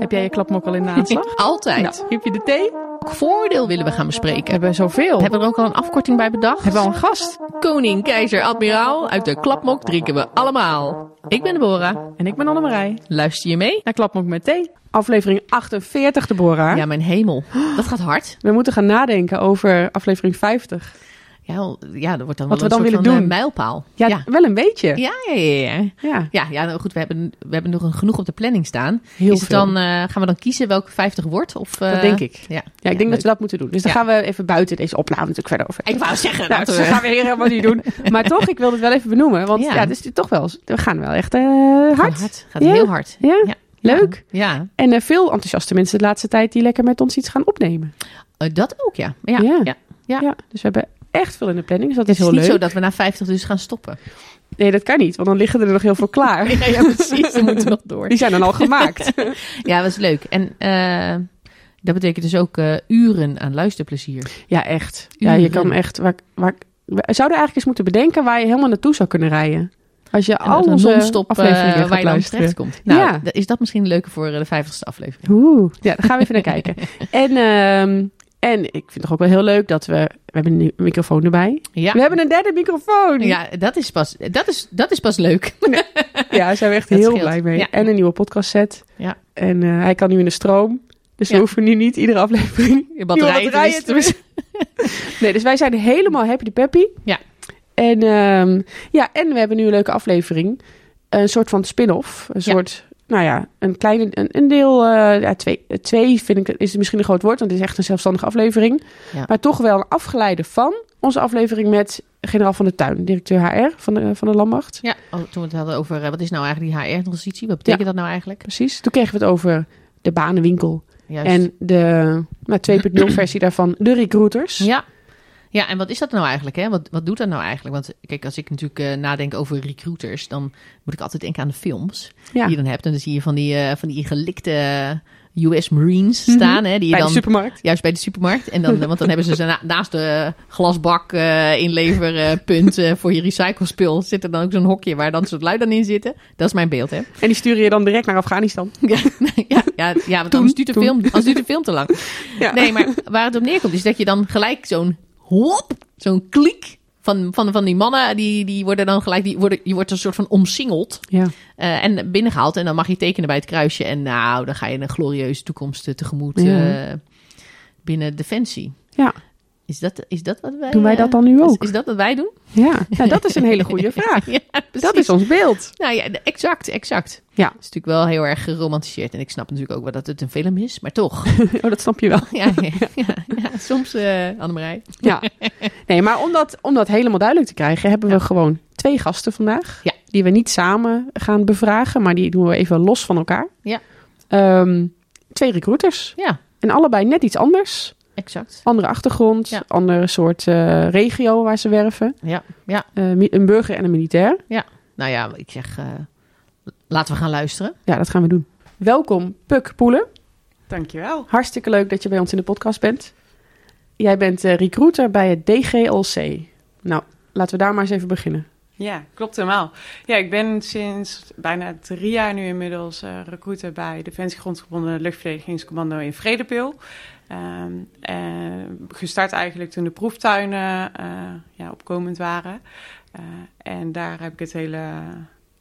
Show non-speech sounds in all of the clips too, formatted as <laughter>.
Heb jij je klapmok al in de aanslag? <laughs> Altijd. Nou, heb je de thee? Welk voordeel willen we gaan bespreken? We hebben zoveel. Hebben we er ook al een afkorting bij bedacht? Hebben we al een gast? Koning, keizer, admiraal, uit de klapmok drinken we allemaal. Ik ben Deborah. En ik ben Annemarij. Luister je mee? Naar Klapmok met thee. Aflevering 48, Deborah. Ja, mijn hemel. Dat gaat hard. We moeten gaan nadenken over aflevering 50. Ja, ja dat wordt dan Wat wel we een dan willen doen. eh, mijlpaal. Ja, ja. wel een beetje. Ja, ja, ja, ja. Ja, Ja, nou goed, we hebben, we hebben nog genoeg op de planning staan. heel Is het veel. dan, eh, gaan we dan kiezen welke 50 wordt? Of, eh, dat denk ik. Ja, Ja, ik denk dat we dat moeten doen. Dus Ja. gaan we even buiten deze opname natuurlijk verder over. Ik wou zeggen, Nou, dat we- gaan we hier helemaal niet doen. Maar toch, ik wil het wel even benoemen. Want ja, het is toch wel, we gaan wel echt eh, hard. Gaat, heel hard. Ja, Ja. leuk. Ja, En eh, veel enthousiaste mensen de laatste tijd die lekker met ons iets gaan opnemen. Eh, dat ook, ja. Ja, Ja. ja. ja. Ja, dus we hebben echt veel in de planning. Dus dat Het is is heel niet leuk. zo dat we na 50 dus gaan stoppen. Nee, dat kan niet, want dan liggen er nog heel veel klaar. <laughs> Ja, ja precies. We moeten nog door. Die zijn dan al gemaakt. <laughs> Ja, dat is leuk. En eh, dat betekent dus ook eh, uren aan luisterplezier. Ja, echt. Ja, je kan echt. Waar, waar, we zouden eigenlijk eens moeten bedenken waar je helemaal naartoe zou kunnen rijden. Als je al onze non-stop afleveringen waar je dan terecht komt. Nou, Ja. is dat misschien leuker voor de 50ste aflevering? Oeh, ja, daar gaan we even naar kijken. <laughs> En, ehm, en ik vind het toch ook wel heel leuk dat we... We hebben een microfoon erbij. Ja. We hebben een derde microfoon. Ja, dat is pas, dat is, dat is pas leuk. <laughs> Ja, daar zijn we echt Dat heel scheelt. blij mee. Ja. En een nieuwe podcast set. Ja. En eh, hij kan nu in de stroom. Dus we hoeven nu niet iedere aflevering Je batterijen, te wisselen. Nee, dus wij zijn helemaal happy de peppy. Ja. En, ehm, ja, en we hebben nu een leuke aflevering. Een soort van spin-off. Een soort, nou ja, een kleine, een, een deel, eh, ja, twee, twee vind ik, is misschien een groot woord, want het is echt een zelfstandige aflevering. Ja. Maar toch wel een afgeleide van onze aflevering met generaal van de Tuin, directeur HR van de, van de Landmacht. Ja, oh, toen we het hadden over, eh, wat is nou eigenlijk die HR-transitie? Wat betekent dat nou eigenlijk? Precies. Toen kregen we het over de banenwinkel Juist. en de nou, <clears throat> 2.0 versie daarvan, de recruiters. Ja. Ja, en wat is dat nou eigenlijk? Hè? Wat, wat doet dat nou eigenlijk? Want kijk, als ik natuurlijk eh, nadenk over recruiters, dan moet ik altijd denken aan de films Ja. die je dan hebt. En dan zie je van die, eh, van die gelikte US Marines Mhm. staan, hè, die je Bij dan de supermarkt. juist bij de supermarkt. En dan, want dan hebben ze ze na- naast de glasbak eh inleverpunt eh, voor je recyclespul zit er dan ook zo'n hokje waar dan soort lui dan in zitten. Dat is mijn beeld, hè? En die sturen je dan direct naar Afghanistan. <laughs> Ja, ja, ja, ja want Toen, anders duurt, de toen. film, anders duurt de film te lang. Ja. Nee, maar waar het op neerkomt is dat je dan gelijk zo'n hop, zo'n kliek van, van, van die mannen, die, die worden dan gelijk, die worden, je wordt een soort van omsingeld Ja. eh, en binnengehaald. En dan mag je tekenen bij het kruisje. En nou, dan ga je een glorieuze toekomst eh, tegemoet Ja. eh, binnen Defensie. Ja. Is dat, is dat wat wij Doen wij eh, dat dan nu Is, ook? is dat wat wij doen? Ja, nou, dat is een hele goede <laughs> vraag. Ja, Dat is ons beeld. Nou ja, exact, exact. Ja. Het is natuurlijk wel heel erg geromantiseerd. En ik snap natuurlijk ook wel dat het een film is, maar toch. <laughs> Oh, dat snap je wel. ja, <laughs> ja, ja, soms, eh Annemarij. Ja. Nee, maar om dat, om dat helemaal duidelijk te krijgen, hebben we gewoon twee gasten vandaag. Ja. Die we niet samen gaan bevragen, maar die doen we even los van elkaar. Ja. Ehm, twee recruiters. Ja, En allebei net iets anders. Exact. Andere achtergrond, Ja. andere soort eh, regio waar ze werven. Ja, ja. Eh, een burger en een militair. Nou ja, ik zeg, eh, laten we gaan luisteren. Ja, dat gaan we doen. Welkom, Puk Poelen. Dankjewel. Hartstikke leuk dat je bij ons in de podcast bent. Jij bent eh, recruiter bij het DGLC. Nou, laten we daar maar eens even beginnen. Ja, klopt helemaal. Ja, ik ben sinds bijna drie jaar nu inmiddels eh recruiter bij Defensie Grondgebonden Luchtverdedigingscommando in Vredepil. Ehm, eh, gestart eigenlijk toen de proeftuinen eh, ja, opkomend waren. En daar heb ik het hele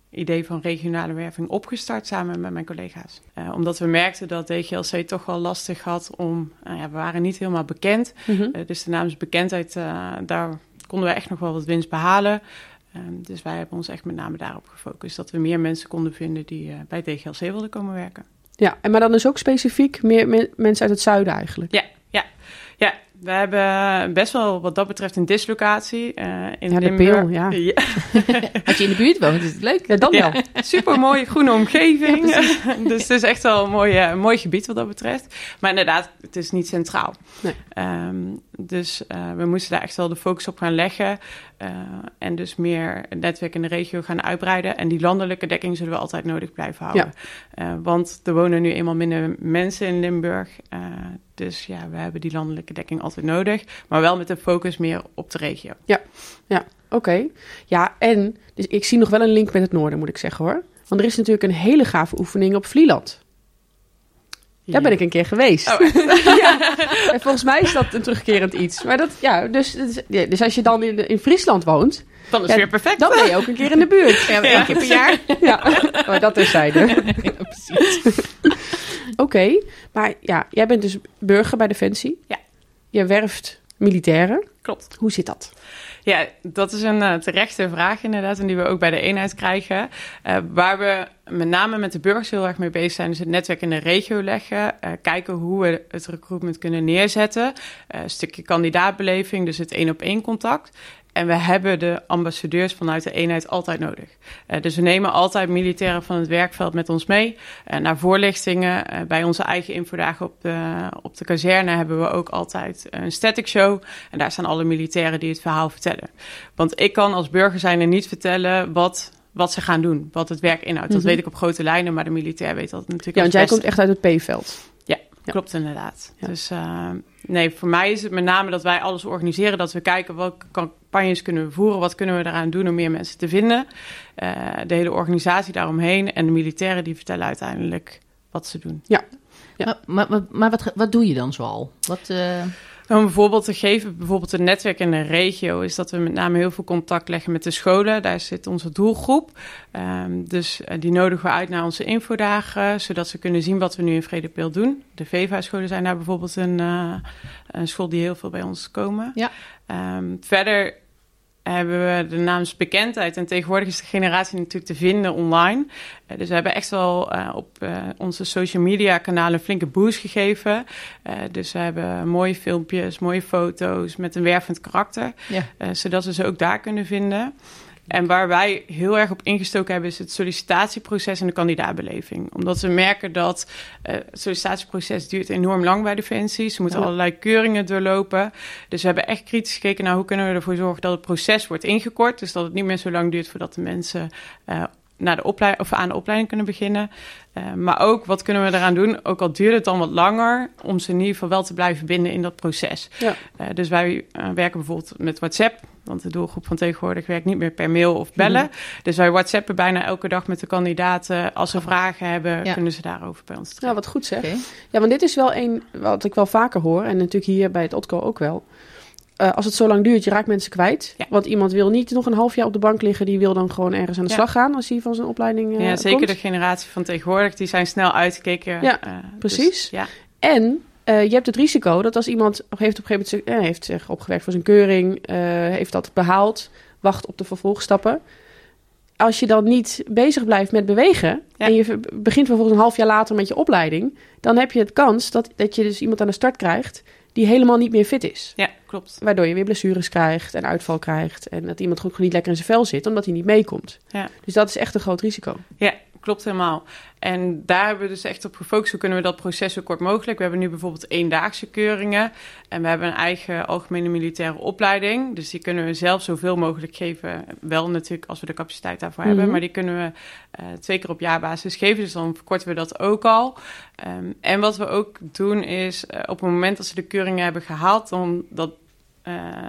idee van regionale werving opgestart samen met mijn collega's. Omdat we merkten dat DGLC toch wel lastig had om... ja, we waren niet helemaal bekend. Eh, dus de naamsbekendheid, daar konden we echt nog wel wat winst behalen. Ehm, dus wij hebben ons echt met name daarop gefocust. Dat we meer mensen konden vinden die eh, bij DGLC wilden komen werken. Ja, en maar dan dus ook specifiek meer me- mensen uit het zuiden eigenlijk. Ja, ja, ja. We hebben best wel wat dat betreft een dislocatie. eh in Ja, de Limburg. Peel, ja. <laughs> Als je in de buurt woont, is het leuk. Ja, dan wel. <laughs> Ja, super mooie groene omgeving. dus het is echt wel een mooi, mooi gebied wat dat betreft. Maar inderdaad, het is niet centraal. Nee. Ehm, dus eh, we moesten daar echt wel de focus op gaan leggen. eh, en dus meer het netwerk in de regio gaan uitbreiden. En die landelijke dekking zullen we altijd nodig blijven houden. Eh, want er wonen nu eenmaal minder mensen in Limburg. dus ja, we hebben die landelijke dekking altijd nodig. Maar wel met de focus meer op de regio. Oké. Ja, en dus ik zie nog wel een link met het noorden, moet ik zeggen hoor. Want er is natuurlijk een hele gave oefening op Vlieland. Daar ben ik een keer geweest. Oh, <laughs> ja. <laughs> En volgens mij is dat een terugkerend iets. Maar dat, ja, dus, dus, dus als je dan in, in Friesland woont, Dan is Ja, weer perfect. dan ben je ook een keer in de buurt. Ja, één keer per jaar. <laughs> Ja, maar dat terzijde. Ja, precies. Oké, maar ja, jij bent dus burger bij Defensie. Ja. Je werft militairen. Klopt. Hoe zit dat? Ja, dat is een eh, terechte vraag inderdaad. En die we ook bij de eenheid krijgen. Eh, waar we met name met de burgers heel erg mee bezig zijn, is het netwerk in de regio leggen. eh, kijken hoe we het recruitment kunnen neerzetten. Een stukje kandidaatbeleving, dus het één op één contact. En we hebben de ambassadeurs vanuit de eenheid altijd nodig. Eh, dus we nemen altijd militairen van het werkveld met ons mee. Eh, naar voorlichtingen. Eh, bij onze eigen infodagen op de, op de kazerne hebben we ook altijd een static show. En daar staan alle militairen die het verhaal vertellen. Want ik kan als burger zijn er niet vertellen wat, wat ze gaan doen. Wat het werk inhoudt. Dat Mhm. weet ik op grote lijnen, maar de militair weet dat natuurlijk Ja, want jij beste. komt echt uit het P-veld. Ja. Klopt inderdaad. Ja. Dus eh, nee, voor mij is het met name dat wij alles organiseren. Dat we kijken welke campagnes kunnen we voeren. Wat kunnen we eraan doen om meer mensen te vinden. Eh, de hele organisatie daaromheen. En de militairen die vertellen uiteindelijk wat ze doen. Ja. Maar, maar, maar, maar wat, wat doe je dan zoal? Wat, eh, Om een voorbeeld te geven, bijvoorbeeld het netwerk in de regio, is dat we met name heel veel contact leggen met de scholen. Daar zit onze doelgroep. Ehm, dus eh, die nodigen we uit naar onze infodagen, zodat ze kunnen zien wat we nu in Vredepeel doen. De VEVA-scholen zijn daar bijvoorbeeld een, eh, een school die heel veel bij ons komen. Ja. Ehm, verder hebben we de naamsbekendheid. En tegenwoordig is de generatie natuurlijk te vinden online. Eh, dus we hebben echt wel eh, op eh, onze social media kanalen een flinke boost gegeven. Dus we hebben mooie filmpjes, mooie foto's met een wervend karakter. ja. zodat we ze ook daar kunnen vinden. En waar wij heel erg op ingestoken hebben, is het sollicitatieproces en de kandidaatbeleving. Omdat we merken dat eh, het sollicitatieproces duurt enorm lang bij Defensie. Ze moeten Ja. allerlei keuringen doorlopen. Dus we hebben echt kritisch gekeken naar hoe kunnen we ervoor zorgen dat het proces wordt ingekort. Dus dat het niet meer zo lang duurt voordat de mensen eh, naar de opleiding, of aan de opleiding kunnen beginnen. Eh, maar ook, wat kunnen we eraan doen? Ook al duurt het dan wat langer, om ze in ieder geval wel te blijven binden in dat proces. Ja. Eh, dus wij eh, werken bijvoorbeeld met WhatsApp. Want de doelgroep van tegenwoordig werkt niet meer per mail of bellen. Mhm. Dus wij WhatsAppen bijna elke dag met de kandidaten. Als ze vragen hebben, Ja. kunnen ze daarover bij ons terecht. Ja, wat goed zeg. Ja, want dit is wel een wat ik wel vaker hoor. En natuurlijk hier bij het OTCO ook wel. Eh, als het zo lang duurt, je raakt mensen kwijt. Ja. Want iemand wil niet nog een half jaar op de bank liggen. Die wil dan gewoon ergens aan de Ja. slag gaan als hij van zijn opleiding eh ja, zeker komt. de generatie van tegenwoordig. Die zijn snel uitgekeken. Ja, eh, precies. Dus, ja, En je hebt het risico dat als iemand heeft op een gegeven moment heeft zich opgewerkt voor zijn keuring, heeft dat behaald, wacht op de vervolgstappen. Als je dan niet bezig blijft met bewegen Ja. en je begint vervolgens een half jaar later met je opleiding, dan heb je het kans dat, dat je dus iemand aan de start krijgt die helemaal niet meer fit is. ja, klopt. Waardoor je weer blessures krijgt en uitval krijgt. En dat iemand gewoon niet lekker in zijn vel zit, omdat hij niet meekomt. Ja. Dus dat is echt een groot risico. Ja, klopt helemaal. En daar hebben we dus echt op gefocust. Hoe kunnen we dat proces zo kort mogelijk? We hebben nu bijvoorbeeld eendaagse keuringen. En we hebben een eigen algemene militaire opleiding. Dus die kunnen we zelf zoveel mogelijk geven. Wel natuurlijk als we de capaciteit daarvoor Mhm. hebben. Maar die kunnen we eh, twee keer op jaarbasis geven. Dus dan verkorten we dat ook al. Ehm, en wat we ook doen is, eh, op het moment dat ze de keuringen hebben gehaald... dan dat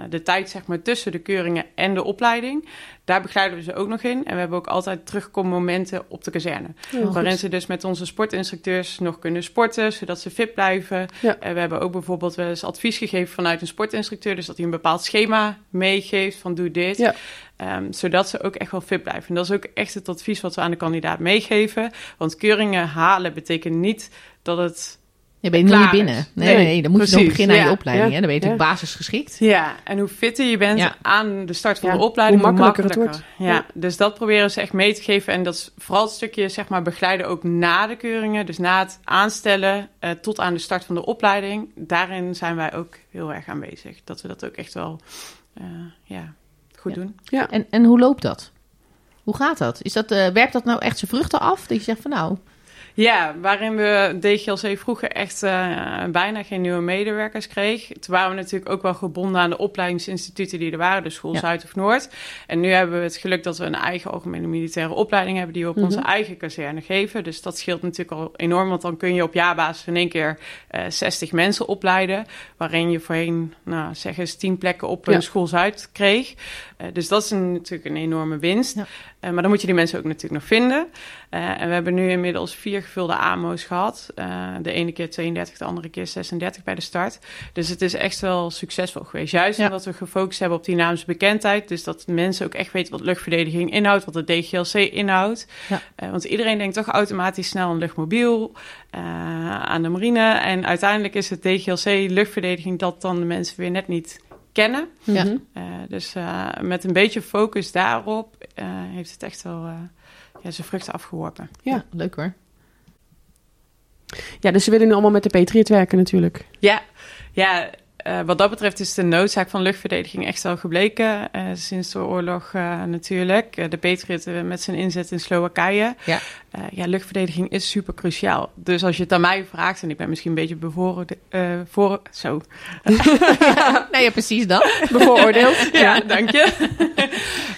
de tijd zeg maar, tussen de keuringen en de opleiding. Daar begeleiden we ze ook nog in. En we hebben ook altijd terugkommomenten op de kazerne. Ja, waarin goed. ze dus met onze sportinstructeurs nog kunnen sporten, zodat ze fit blijven. Ja. En we hebben ook bijvoorbeeld wel eens advies gegeven vanuit een sportinstructeur. Dus dat hij een bepaald schema meegeeft van doe dit. Ja. Ehm, zodat ze ook echt wel fit blijven. En dat is ook echt het advies wat we aan de kandidaat meegeven. Want keuringen halen betekent niet dat het Je bent nog niet binnen. Nee, Nee, nee, dan moet je nog beginnen aan je opleiding. ja, Hè? Dan ben je natuurlijk ja. basisgeschikt. Ja, en hoe fitter je bent Ja. aan de start van Ja, de opleiding, hoe hoe makkelijker het wordt. Ja, dus dat proberen ze echt mee te geven. En dat is vooral het stukje zeg maar, begeleiden ook na de keuringen. Dus na het aanstellen eh, tot aan de start van de opleiding. Daarin zijn wij ook heel erg aanwezig. Dat we dat ook echt wel eh, ja, goed Ja. doen. Ja. En, en hoe loopt dat? Hoe gaat dat? Is dat eh, werpt dat nou echt zijn vruchten af? Dat je zegt van nou, Ja, waarin we DGLC vroeger echt eh, bijna geen nieuwe medewerkers kreeg. Toen waren we natuurlijk ook wel gebonden aan de opleidingsinstituten die er waren, dus School Ja. Zuid of Noord. En nu hebben we het geluk dat we een eigen algemene militaire opleiding hebben die we op Mhm. onze eigen kazerne geven. Dus dat scheelt natuurlijk al enorm, want dan kun je op jaarbasis in één keer eh 60 mensen opleiden. Waarin je voorheen, nou zeg eens, 10 plekken op Ja. een School Zuid kreeg. Eh, dus dat is een- natuurlijk een enorme winst. Ja. Maar dan moet je die mensen ook natuurlijk nog vinden. En we hebben nu inmiddels vier gevulde AMO's gehad. Uh, de ene keer 32, de andere keer 36 bij de start. Dus het is echt wel succesvol geweest. Juist ja. omdat we gefocust hebben op die naamsbekendheid. Dus dat mensen ook echt weten wat luchtverdediging inhoudt, wat de DGLC inhoudt. Ja. Uh, want iedereen denkt toch automatisch snel aan luchtmobiel, uh, aan de marine. En uiteindelijk is het DGLC luchtverdediging dat dan de mensen weer net niet kennen. Ja. Uh, dus uh, met een beetje focus daarop uh, heeft het echt wel ja, zijn vruchten afgeworpen. Ja, leuk hoor. Ja, dus ze willen nu allemaal met de Patriot werken natuurlijk. Ja, ja uh, wat dat betreft is de noodzaak van luchtverdediging echt wel gebleken uh, sinds de oorlog uh, natuurlijk. de Patriot met zijn inzet in Slowakije. Ja. ja, luchtverdediging is super cruciaal. Dus als je het aan mij vraagt, en ik ben misschien een beetje bevooroordeeld... voor, zo. <laughs> <laughs> ja, nee, ja, precies dat. Bevooroordeeld. <laughs> ja, dank je.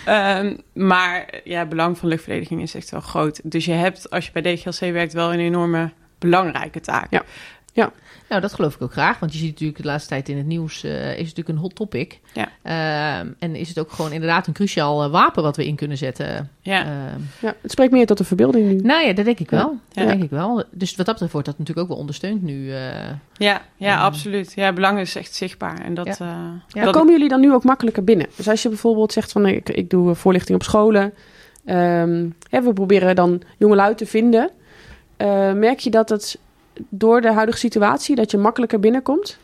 um, maar ja, het belang van luchtverdediging is echt wel groot. Dus je hebt, als je bij DGLC werkt, wel een enorme belangrijke taak. Ja. Ja. Nou, dat geloof ik ook graag. Want je ziet natuurlijk de laatste tijd in het nieuws... Uh, is het natuurlijk een hot topic. Ja. Uh, en is het ook gewoon inderdaad een cruciaal uh, wapen... wat we in kunnen zetten. Ja. ja, het spreekt meer tot de verbeelding nu. Nou ja, dat denk ik wel. Ja. Dat denk ik wel. Dus wat dat betreft wordt dat natuurlijk ook wel ondersteund nu. ja, ja absoluut. Ja, belang is echt zichtbaar. En dat, ja. komen jullie dan nu ook makkelijker binnen? Dus als je bijvoorbeeld zegt van... ik, ik doe voorlichting op scholen... Um, we proberen dan jongelui te vinden... merk je dat het door de huidige situatie dat je makkelijker binnenkomt?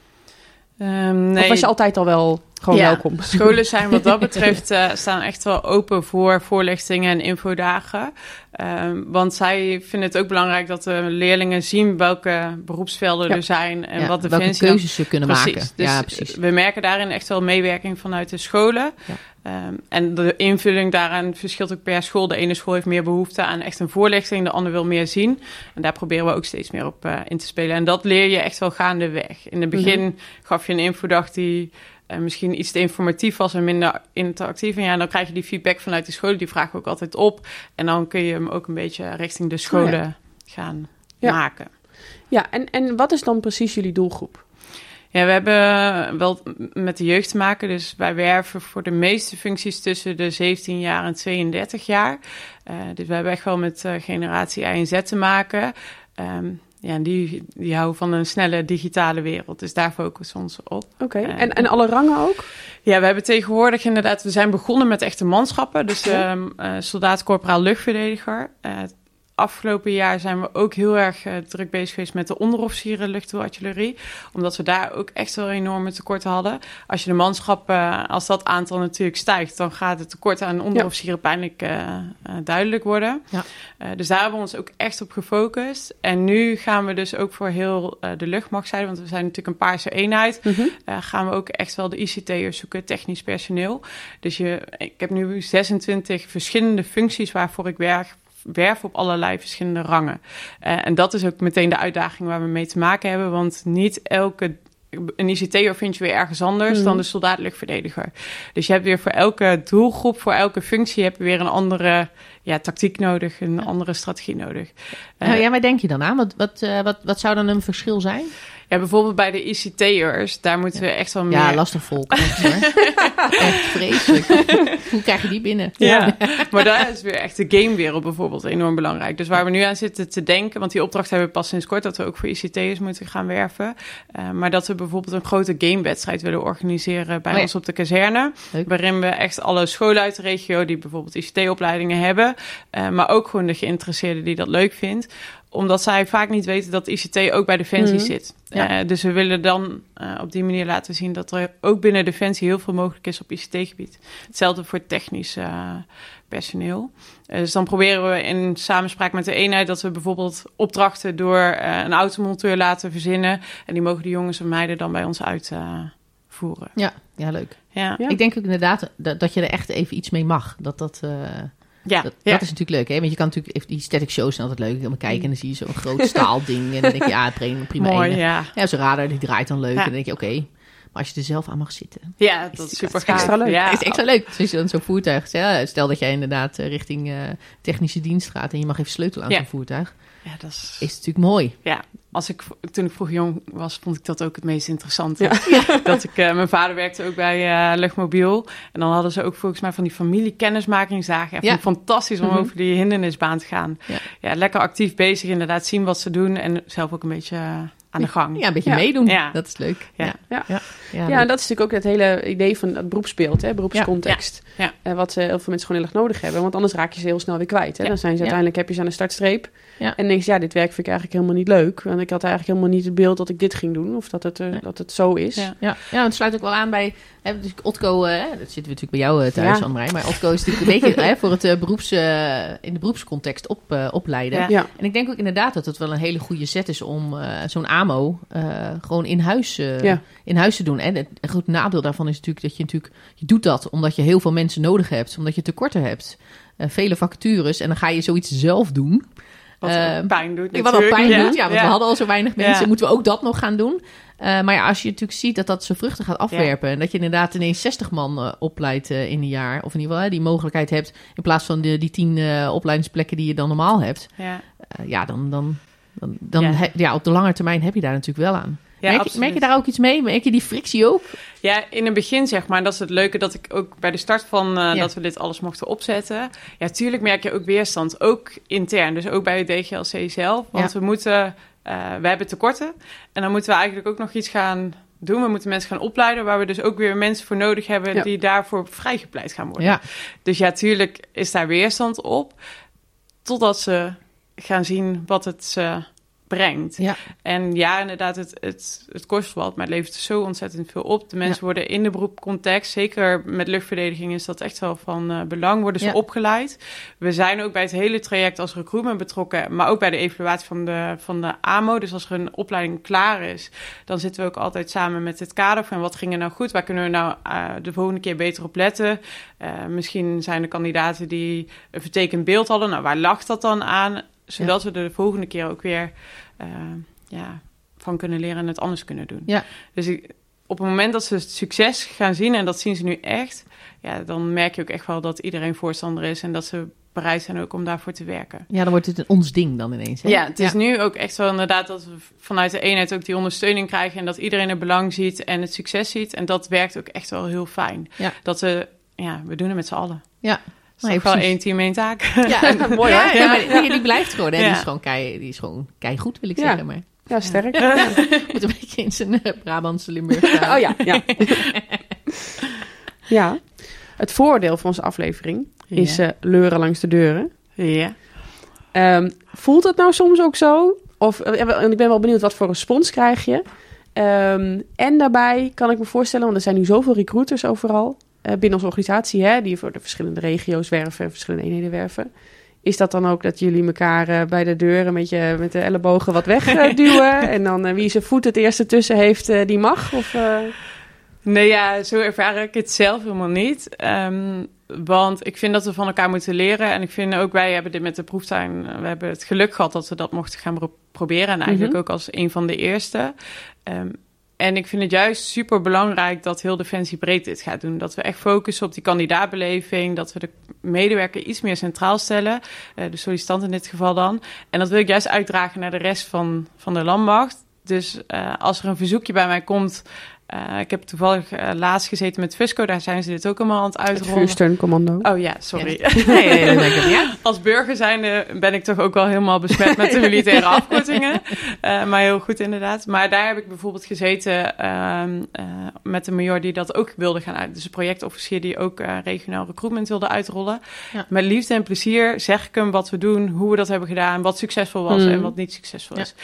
Um, nee. Of was je altijd al wel gewoon welkom? <laughs> Scholen zijn wat dat <laughs> betreft uh, staan echt wel open voor voorlichtingen en infodagen. Um, want zij vinden het ook belangrijk dat de leerlingen zien welke beroepsvelden er zijn en ja, wat de welke keuzes ze kunnen precies. maken. Dus ja, precies. we merken daarin echt wel meewerking vanuit de scholen. Um, en de invulling daaraan verschilt ook per school. De ene school heeft meer behoefte aan echt een voorlichting, de andere wil meer zien. En daar proberen we ook steeds meer op uh, in te spelen. En dat leer je echt wel gaandeweg. In het begin mm -hmm. gaf je een infodag die uh, misschien iets te informatief was en minder interactief. En ja, dan krijg je die feedback vanuit de scholen. Die vragen we ook altijd op. En dan kun je hem ook een beetje richting de scholen oh ja. gaan ja. maken. Ja, en, en wat is dan precies jullie doelgroep? Ja, we hebben wel met de jeugd te maken. Dus wij werven voor de meeste functies tussen de 17 jaar en 32 jaar. Uh, dus we hebben echt wel met uh, generatie I en Z te maken. Um, ja, die, die houden van een snelle digitale wereld. Dus daar focussen we ons op. Oké, okay. en, en alle rangen ook? Ja, we hebben tegenwoordig inderdaad... We zijn begonnen met echte manschappen. Dus um, soldaat, corporaal, luchtverdediger afgelopen jaar zijn we ook heel erg uh, druk bezig geweest met de onderofficieren luchtdoelartillerie. Omdat we daar ook echt wel enorme tekorten hadden. Als je de manschap, uh, als dat aantal natuurlijk stijgt, dan gaat het tekort aan onderofficieren ja. pijnlijk uh, duidelijk worden. Ja. dus daar hebben we ons ook echt op gefocust. En nu gaan we dus ook voor heel de luchtmachtzijde, want we zijn natuurlijk een paarse eenheid, mm -hmm. gaan we ook echt wel de ICT'ers zoeken, technisch personeel. Dus je, ik heb nu 26 verschillende functies waarvoor ik werk werven op allerlei verschillende rangen. Uh, en dat is ook meteen de uitdaging waar we mee te maken hebben. Want niet elke een ICT'er vind je weer ergens anders dan de soldaat-luchtverdediger. Dus je hebt weer voor elke doelgroep, voor elke functie, heb je weer een andere ja, tactiek nodig, een andere strategie nodig. Nou, ja, waar denk je dan aan? Wat, wat, uh, wat, wat zou dan een verschil zijn? Ja, bijvoorbeeld bij de ICT'ers, daar moeten ja. we echt wel meer... Ja, lastig volk. <laughs> echt vreselijk. <laughs> Hoe krijg je die binnen? Ja, <laughs> maar daar is weer echt de gamewereld bijvoorbeeld enorm belangrijk. Dus waar we nu aan zitten te denken, want die opdracht hebben we pas sinds kort, dat we ook voor ICT'ers moeten gaan werven. Uh, maar dat we bijvoorbeeld een grote gamewedstrijd willen organiseren bij oh ja. ons op de kazerne. Leuk. Waarin we echt alle scholen uit de regio die bijvoorbeeld ICT-opleidingen hebben, uh, maar ook gewoon de geïnteresseerden die dat leuk vindt omdat zij vaak niet weten dat ICT ook bij Defensie mm -hmm. zit. Ja. Uh, dus we willen dan uh, op die manier laten zien dat er ook binnen Defensie heel veel mogelijk is op ICT-gebied. Hetzelfde voor technisch uh, personeel. dus dan proberen we in samenspraak met de eenheid dat we bijvoorbeeld opdrachten door een automonteur laten verzinnen. En die mogen de jongens en meiden dan bij ons uitvoeren. ja, ja, leuk. Ja. Ik denk ook inderdaad dat, dat je er echt even iets mee mag. Dat dat. Ja, dat, ja. dat, is natuurlijk leuk, hè? Want je kan natuurlijk, die static shows zijn altijd leuk. Helemaal kijken en dan zie je zo'n groot <laughs> staalding. En dan denk je, ja, prima. prima Mooi, ja. Ja, zo'n radar, die draait dan leuk. Ja. En dan denk je, oké. Okay. Maar als je er zelf aan mag zitten. Ja, dat is super extra leuk. Ja. is extra leuk. Dus je dan zo'n voertuig. Stel dat jij inderdaad richting uh, technische dienst gaat en je mag even sleutelen aan ja. zo'n voertuig. Ja, dat is... is natuurlijk mooi. Ja, als ik, toen ik vroeg jong was, vond ik dat ook het meest interessante. <laughs> Dat ik, uh, mijn vader werkte ook bij uh, Luchtmobiel. En dan hadden ze ook volgens mij van die familiekennismakingsdagen. Echt ja. fantastisch om mhm. over die hindernisbaan te gaan. Ja. ja. lekker actief bezig, inderdaad zien wat ze doen. En zelf ook een beetje aan de gang. Ja, een beetje meedoen. Ja. Dat is leuk. Ja, ja. ja. ja. en dat is natuurlijk ook het hele idee van het beroepsbeeld, hè, beroepscontext. Ja. Uh, wat uh, heel veel mensen gewoon heel erg nodig hebben. Want anders raak je ze heel snel weer kwijt. Hè. Dan zijn ze uiteindelijk, heb je ze aan de startstreep. En denk je, ja, dit werk vind ik eigenlijk helemaal niet leuk. Want ik had eigenlijk helemaal niet het beeld dat ik dit ging doen. Of dat het, uh, dat het zo is. Ja, ja. het sluit ook wel aan bij... Hè, dus Otco, dat zitten we natuurlijk bij jou thuis, ja. Maar Otco is natuurlijk een beetje <laughs> hè, voor het beroeps, in de beroepscontext op, opleiden. En ik denk ook inderdaad dat het wel een hele goede set is om zo'n AMO gewoon in huis, in huis te doen. En het groot nadeel daarvan is natuurlijk dat je natuurlijk, je doet dat omdat je heel veel mensen nodig hebt, omdat je tekorten hebt, vele vacatures en dan ga je zoiets zelf doen. Wat uh, pijn doet. Wat al pijn ja. doet, ja, want we hadden al zo weinig mensen. Moeten we ook dat nog gaan doen? Uh, maar ja, als je natuurlijk ziet dat dat zijn vruchten gaat afwerpen. En dat je inderdaad ineens 60 man uh, opleidt uh, in een jaar. Of in ieder geval die mogelijkheid hebt. In plaats van de, die 10 opleidingsplekken die je dan normaal hebt. Ja, ja dan, dan, dan, dan ja. ja. op de lange termijn heb je daar natuurlijk wel aan. Ja, merk, je, merk, je, daar ook iets mee? Merk je die frictie ook? Ja, in het begin zeg maar. Dat is het leuke dat ik ook bij de start van uh, dat we dit alles mochten opzetten. Ja, tuurlijk merk je ook weerstand. Ook intern. Dus ook bij het DGLC zelf. Want we moeten, uh, we hebben tekorten. En dan moeten we eigenlijk ook nog iets gaan doen. We moeten mensen gaan opleiden, waar we dus ook weer mensen voor nodig hebben die daarvoor vrijgepleit gaan worden. Ja. Dus ja, tuurlijk is daar weerstand op. Totdat ze gaan zien wat het uh, brengt. Ja. En ja, inderdaad, het, het, het kost wat, maar het levert zo ontzettend veel op. De mensen worden in de beroepcontext, zeker met luchtverdediging is dat echt wel van uh, belang, worden ze opgeleid. We zijn ook bij het hele traject als recruitment betrokken, maar ook bij de evaluatie van de, van de AMO. Dus als er een opleiding klaar is, dan zitten we ook altijd samen met het kader van wat ging er nou goed, waar kunnen we nou uh, de volgende keer beter op letten. Uh, misschien zijn er kandidaten die een vertekend beeld hadden. Nou, waar lag dat dan aan? Zodat we de volgende keer ook weer uh, ja, van kunnen leren en het anders kunnen doen. Ja. Dus ik, op het moment dat ze het succes gaan zien, en dat zien ze nu echt, ja, dan merk je ook echt wel dat iedereen voorstander is en dat ze bereid zijn ook om daarvoor te werken. Ja, dan wordt het een ons ding dan ineens. Hè? Ja, het is nu ook echt wel inderdaad dat we vanuit de eenheid ook die ondersteuning krijgen en dat iedereen het belang ziet en het succes ziet. En dat werkt ook echt wel heel fijn. Ja. Dat we, ja, we doen het met z'n allen. Ja, Nee, wel één team, één taak. Ja, <laughs> <laughs> mooi hoor. Ja, maar die, blijft gewoon. Hè. Die is gewoon kei, die is gewoon kei goed, wil ik zeggen. Maar. Ja, sterk. <laughs> Moet een beetje in zijn uh, Brabantse Limburg staan. Oh ja, ja. ja. Het voordeel van onze aflevering is uh, leuren langs de deuren. Ja. Um, voelt het nou soms ook zo? Of, uh, ik ben wel benieuwd, wat voor respons krijg je? Um, en daarbij kan ik me voorstellen, want er zijn nu zoveel recruiters overal. Eh, binnen onze organisatie, hè, die voor de verschillende regio's werven en verschillende eenheden werven. Is dat dan ook dat jullie elkaar uh, bij de deuren met, je, met de ellebogen wat wegduwen? <laughs> en dan uh, wie zijn voet het eerste tussen heeft, die mag? Of, Nee, ja, zo ervaar ik het zelf helemaal niet. Um, want ik vind dat we van elkaar moeten leren. En ik vind ook, wij hebben dit met de proeftuin... we hebben het geluk gehad dat we dat mochten gaan proberen. En eigenlijk mhm. ook als een van de eerste. Um, en ik vind het juist super belangrijk dat heel Defensie breed dit gaat doen. Dat we echt focussen op die kandidaatbeleving. Dat we de medewerker iets meer centraal stellen. Uh, de sollicitant in dit geval dan. En dat wil ik juist uitdragen naar de rest van, van de landmacht. Dus uh, als er een verzoekje bij mij komt uh, ik heb toevallig uh, laatst gezeten met Fusco, daar zijn ze dit ook allemaal aan het uitrollen. Het Commando. Oh ja, sorry. Nee, nee, nee, ja. <laughs> Als burger zijnde ben ik toch ook wel helemaal besmet met de <laughs> militaire afkortingen. Uh, maar heel goed inderdaad. Maar daar heb ik bijvoorbeeld gezeten ehm, met een major die dat ook wilde gaan uit. Dus een projectofficier die ook regionaal recruitment wilde uitrollen. Ja. Met liefde en plezier zeg ik hem wat we doen, hoe we dat hebben gedaan, wat succesvol was mm. en wat niet succesvol is.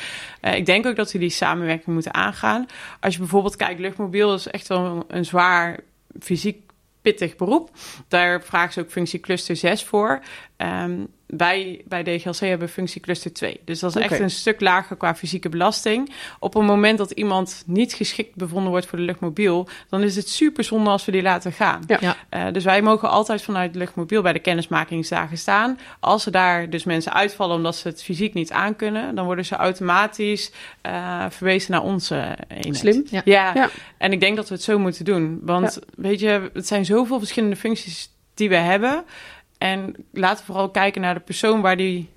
Ik denk ook dat we die samenwerking moeten aangaan. Als je bijvoorbeeld kijkt, luchtmobiel is echt wel een zwaar fysiek pittig beroep. Daar vragen ze ook functie cluster 6 voor. Um, wij bij DGLC hebben functie cluster 2. Dus dat is echt een stuk lager qua fysieke belasting. Op het moment dat iemand niet geschikt bevonden wordt voor de luchtmobiel, dan is het super zonde als we die laten gaan. Ja. Uh, dus wij mogen altijd vanuit de luchtmobiel bij de kennismakingsdagen staan. Als er daar dus mensen uitvallen omdat ze het fysiek niet aankunnen, dan worden ze automatisch uh, verwezen naar onze eenheid. Slim. Ja. ja. En ik denk dat we het zo moeten doen. Want weet je, het zijn zoveel verschillende functies die we hebben. En laten we vooral kijken naar de persoon waar die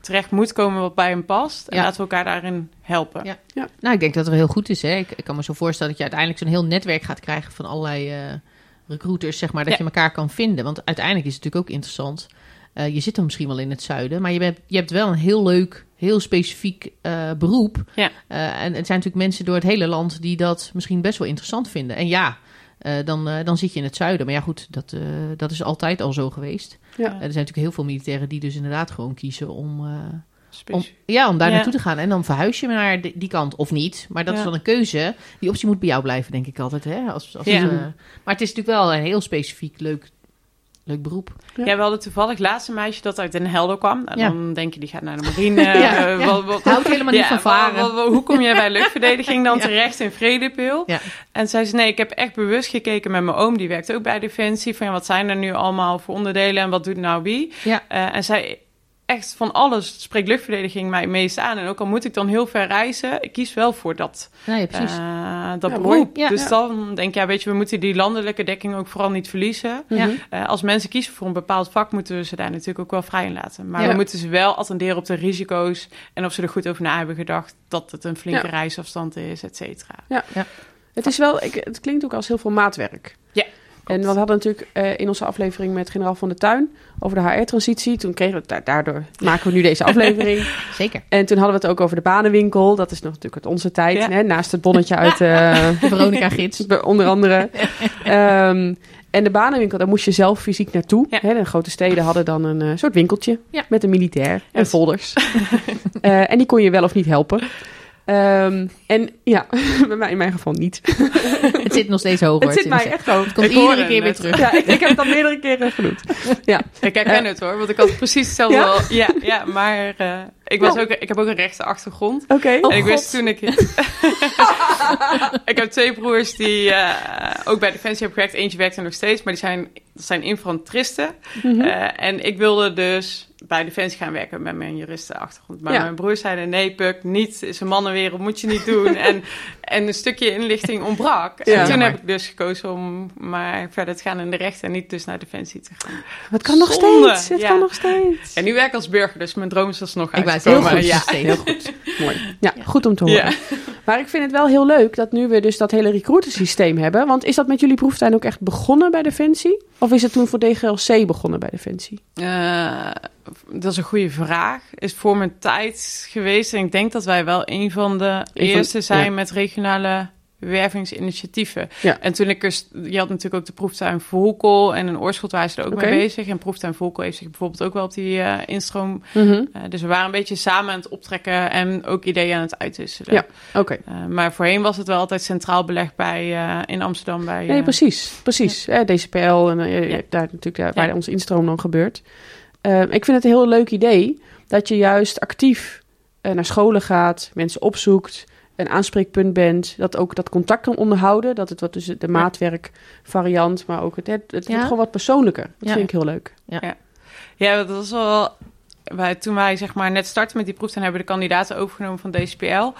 terecht moet komen wat bij hem past. En laten we elkaar daarin helpen. Ja. ja. Nou, ik denk dat het heel goed is. Hè? Ik, ik, kan me zo voorstellen dat je uiteindelijk zo'n heel netwerk gaat krijgen van allerlei uh, recruiters, zeg maar, dat je elkaar kan vinden. Want uiteindelijk is het natuurlijk ook interessant. Uh, je zit dan misschien wel in het zuiden, maar je, bent, je hebt wel een heel leuk, heel specifiek uh, beroep. Ja. en het zijn natuurlijk mensen door het hele land die dat misschien best wel interessant vinden. En ja, uh, dan, uh, dan zit je in het zuiden. Maar ja, goed, dat, uh, dat is altijd al zo geweest. Ja. er zijn natuurlijk heel veel militairen die dus inderdaad gewoon kiezen om, om, ja, om daar ja. naartoe te gaan. En dan verhuis je naar die, die kant of niet. Maar dat ja. is dan een keuze. Die optie moet bij jou blijven, denk ik altijd. Hè? Als, als het, maar het is natuurlijk wel een heel specifiek leuk Leuk beroep. Ja. we hadden toevallig laatste meisje dat uit Den Helder kwam. En dan denk je, die gaat naar de marine. <laughs> ja, uh, wat, wat, Houdt helemaal niet van varen. hoe kom jij bij <laughs> luchtverdediging dan terecht in Vredepil? En zei ze, nee, ik heb echt bewust gekeken met mijn oom. Die werkt ook bij Defensie. Van, wat zijn er nu allemaal voor onderdelen en wat doet nou wie? Uh, en zij echt van alles spreekt luchtverdediging mij meest aan. En ook al moet ik dan heel ver reizen, ik kies wel voor dat, ja, precies. Uh, dat ja, beroep. Ja, dus dan denk ik, ja, weet je, we moeten die landelijke dekking ook vooral niet verliezen. Uh, als mensen kiezen voor een bepaald vak, moeten we ze daar natuurlijk ook wel vrij in laten. Maar we moeten ze wel attenderen op de risico's en of ze er goed over na hebben gedacht dat het een flinke reisafstand is, et cetera. Ja. Het is wel, ik, het klinkt ook als heel veel maatwerk. Ja. En we hadden natuurlijk uh, in onze aflevering met generaal van de Tuin over de HR-transitie. Toen kregen we daardoor maken we nu deze aflevering. <laughs> Zeker. En toen hadden we het ook over de banenwinkel. Dat is nog natuurlijk uit onze tijd. Ja. Hè, naast het bonnetje uit <laughs> uh, Veronica Gids. <laughs> onder andere. um, en de banenwinkel, daar moest je zelf fysiek naartoe. Ja. Hè, de grote steden hadden dan een uh, soort winkeltje ja. met een militair en folders. en die kon je wel of niet helpen. Um, en ja, <laughs> bij mij in mijn geval niet. <laughs> het zit nog steeds hoog. Het zit mij echt hoog. Het komt ik iedere keer weer terug. Ja, ik, ik, heb het al <laughs> meerdere keren genoemd. Ja. Ik herken uh, het hoor, want ik had precies hetzelfde ja? Ja, ja, maar uh, ik, was ook, ik heb ook een rechte achtergrond. Oké. Okay. En oh, ik wist toen ik... ik heb twee broers die uh, ook bij Defensie hebben gewerkt. Eentje werkt er nog steeds, maar die zijn, dat zijn infanteristen. Mm -hmm. en ik wilde dus bij Defensie gaan werken met mijn juristenachtergrond. Maar ja. mijn broer zeiden, nee Puk, niet, is een mannenwereld, moet je niet doen. <laughs> en, en een stukje inlichting ontbrak. Ja. En toen heb ik dus gekozen om maar verder te gaan in de rechten en niet dus naar Defensie te gaan. Het kan nog steeds, het ja. kan nog steeds. En nu werk ik als burger, dus mijn droom is alsnog ik uit heel goed, ja. heel goed. Mooi. Ja, goed om te horen. Maar ik vind het wel heel leuk dat nu we dus dat hele recruitersysteem hebben. Want is dat met jullie proeftuin ook echt begonnen bij Defensie? Of is het toen voor DGLC begonnen bij Defensie? Uh, dat is een goede vraag. Is voor mijn tijd geweest. En ik denk dat wij wel een van de een eerste van, zijn ja. met regionale wervingsinitiatieven. Ja. En toen ik er... Je had natuurlijk ook de proeftuin Volkel en een oorschot waren ze er ook okay. mee bezig. En proeftuin Volkel heeft zich bijvoorbeeld ook wel op die uh, instroom... Mm -hmm. uh, dus we waren een beetje samen aan het optrekken en ook ideeën aan het uitwisselen. Ja, oké. Okay. Uh, maar voorheen was het wel altijd centraal belegd bij, in Amsterdam. Bij, nee, precies. Precies. Ja. DCPL en ja. daar natuurlijk waar onze instroom dan gebeurt. ik vind het een heel leuk idee dat je juist actief naar scholen gaat, mensen opzoekt een aanspreekpunt bent, dat ook dat contact kan onderhouden, dat het wat tussen de maatwerkvariant, maar ook het, het, het ja. wordt gewoon wat persoonlijker. Dat ja. vind ik heel leuk. Ja, ja. ja dat was wel. Wij, toen wij zeg maar net startten met die proef, dan hebben we de kandidaten overgenomen van DCPL.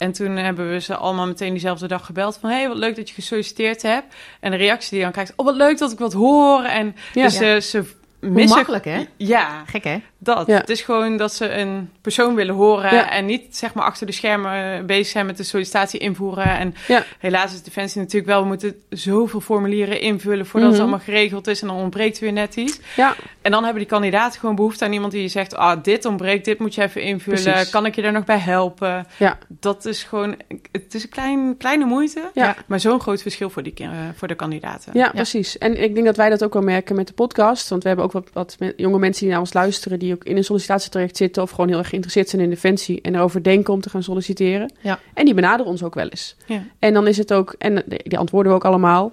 En toen hebben we ze allemaal meteen diezelfde dag gebeld van... hé, hey, wat leuk dat je gesolliciteerd hebt. En de reactie die je dan krijgt... oh, wat leuk dat ik wat hoor. En ja. dus ja. ze missen... Hoe makkelijk, hè? Ja. Gek, hè? Dat. Ja. Het is gewoon dat ze een persoon willen horen ja. en niet zeg maar achter de schermen bezig zijn met de sollicitatie invoeren. En ja. helaas is Defensie natuurlijk wel, we moeten zoveel formulieren invullen voordat mm -hmm. het allemaal geregeld is en dan ontbreekt weer net iets. Ja. En dan hebben die kandidaten gewoon behoefte aan iemand die je zegt, ah, dit ontbreekt, dit moet je even invullen. Precies. Kan ik je er nog bij helpen? Ja. Dat is gewoon, het is een klein, kleine moeite, ja. maar zo'n groot verschil voor, die, uh, voor de kandidaten. Ja, precies. En ik denk dat wij dat ook wel merken met de podcast, want we hebben ook wat, wat jonge mensen die naar ons luisteren, die ook in een sollicitatietraject zitten of gewoon heel erg geïnteresseerd zijn in defensie en erover denken om te gaan solliciteren. Ja. En die benaderen ons ook wel eens. Ja. En dan is het ook, en die antwoorden we ook allemaal.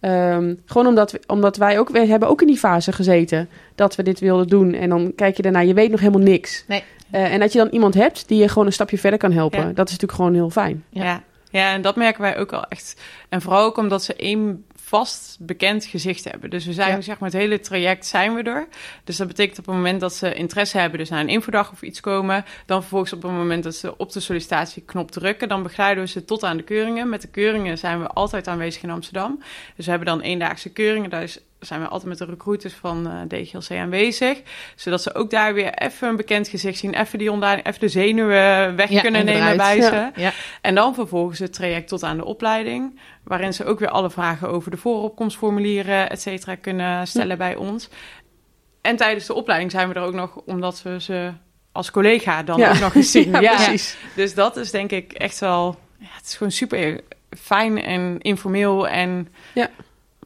Um, gewoon omdat, we, omdat wij ook, we hebben ook in die fase gezeten dat we dit wilden doen. En dan kijk je daarna, je weet nog helemaal niks. Nee. Uh, en dat je dan iemand hebt die je gewoon een stapje verder kan helpen. Ja. Dat is natuurlijk gewoon heel fijn. Ja. ja. Ja, en dat merken wij ook al echt. En vooral ook omdat ze één vast bekend gezicht hebben. Dus we zijn, ja. zeg maar, het hele traject zijn we er. Dus dat betekent op het moment dat ze interesse hebben, dus naar een infodag of iets komen, dan vervolgens op het moment dat ze op de sollicitatieknop drukken, dan begeleiden we ze tot aan de keuringen. Met de keuringen zijn we altijd aanwezig in Amsterdam. Dus we hebben dan eendaagse keuringen, daar is zijn we altijd met de recruiters van uh, DGLC aanwezig. Zodat ze ook daar weer even een bekend gezicht zien. Even die online, even de zenuwen weg kunnen nemen bij ze. Ja. En dan vervolgens het traject tot aan de opleiding. Waarin ze ook weer alle vragen over de vooropkomstformulieren, et cetera, kunnen stellen bij ons. En tijdens de opleiding zijn we er ook nog, omdat we ze als collega dan ook nog eens zien. <laughs> ja, precies. Dus dat is denk ik echt wel... het is gewoon super fijn en informeel en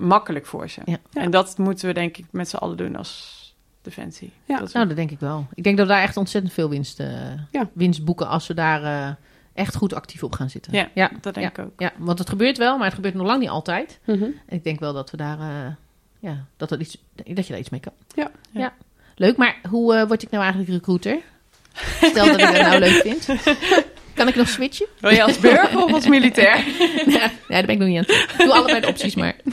makkelijk voor ze. En dat moeten we denk ik met z'n allen doen als Defensie. Ja, dat nou dat denk ik wel. Ik denk dat we daar echt ontzettend veel winst, uh, winst boeken als we daar uh, echt goed actief op gaan zitten. Ja, ja. dat denk ik ook. Ja, want het gebeurt wel, maar het gebeurt nog lang niet altijd. Mm -hmm. En ik denk wel dat we daar, uh, ja, dat, dat, iets, dat je daar iets mee kan. Ja. ja. Leuk, maar hoe word ik nou eigenlijk recruiter? <laughs> Stel dat ik het nou leuk vind. <laughs> Kan ik nog switchen? <laughs> Wil je als burger of als militair? <laughs> ja, daar ben ik nog niet aan. Ik doe allebei de opties maar. <laughs>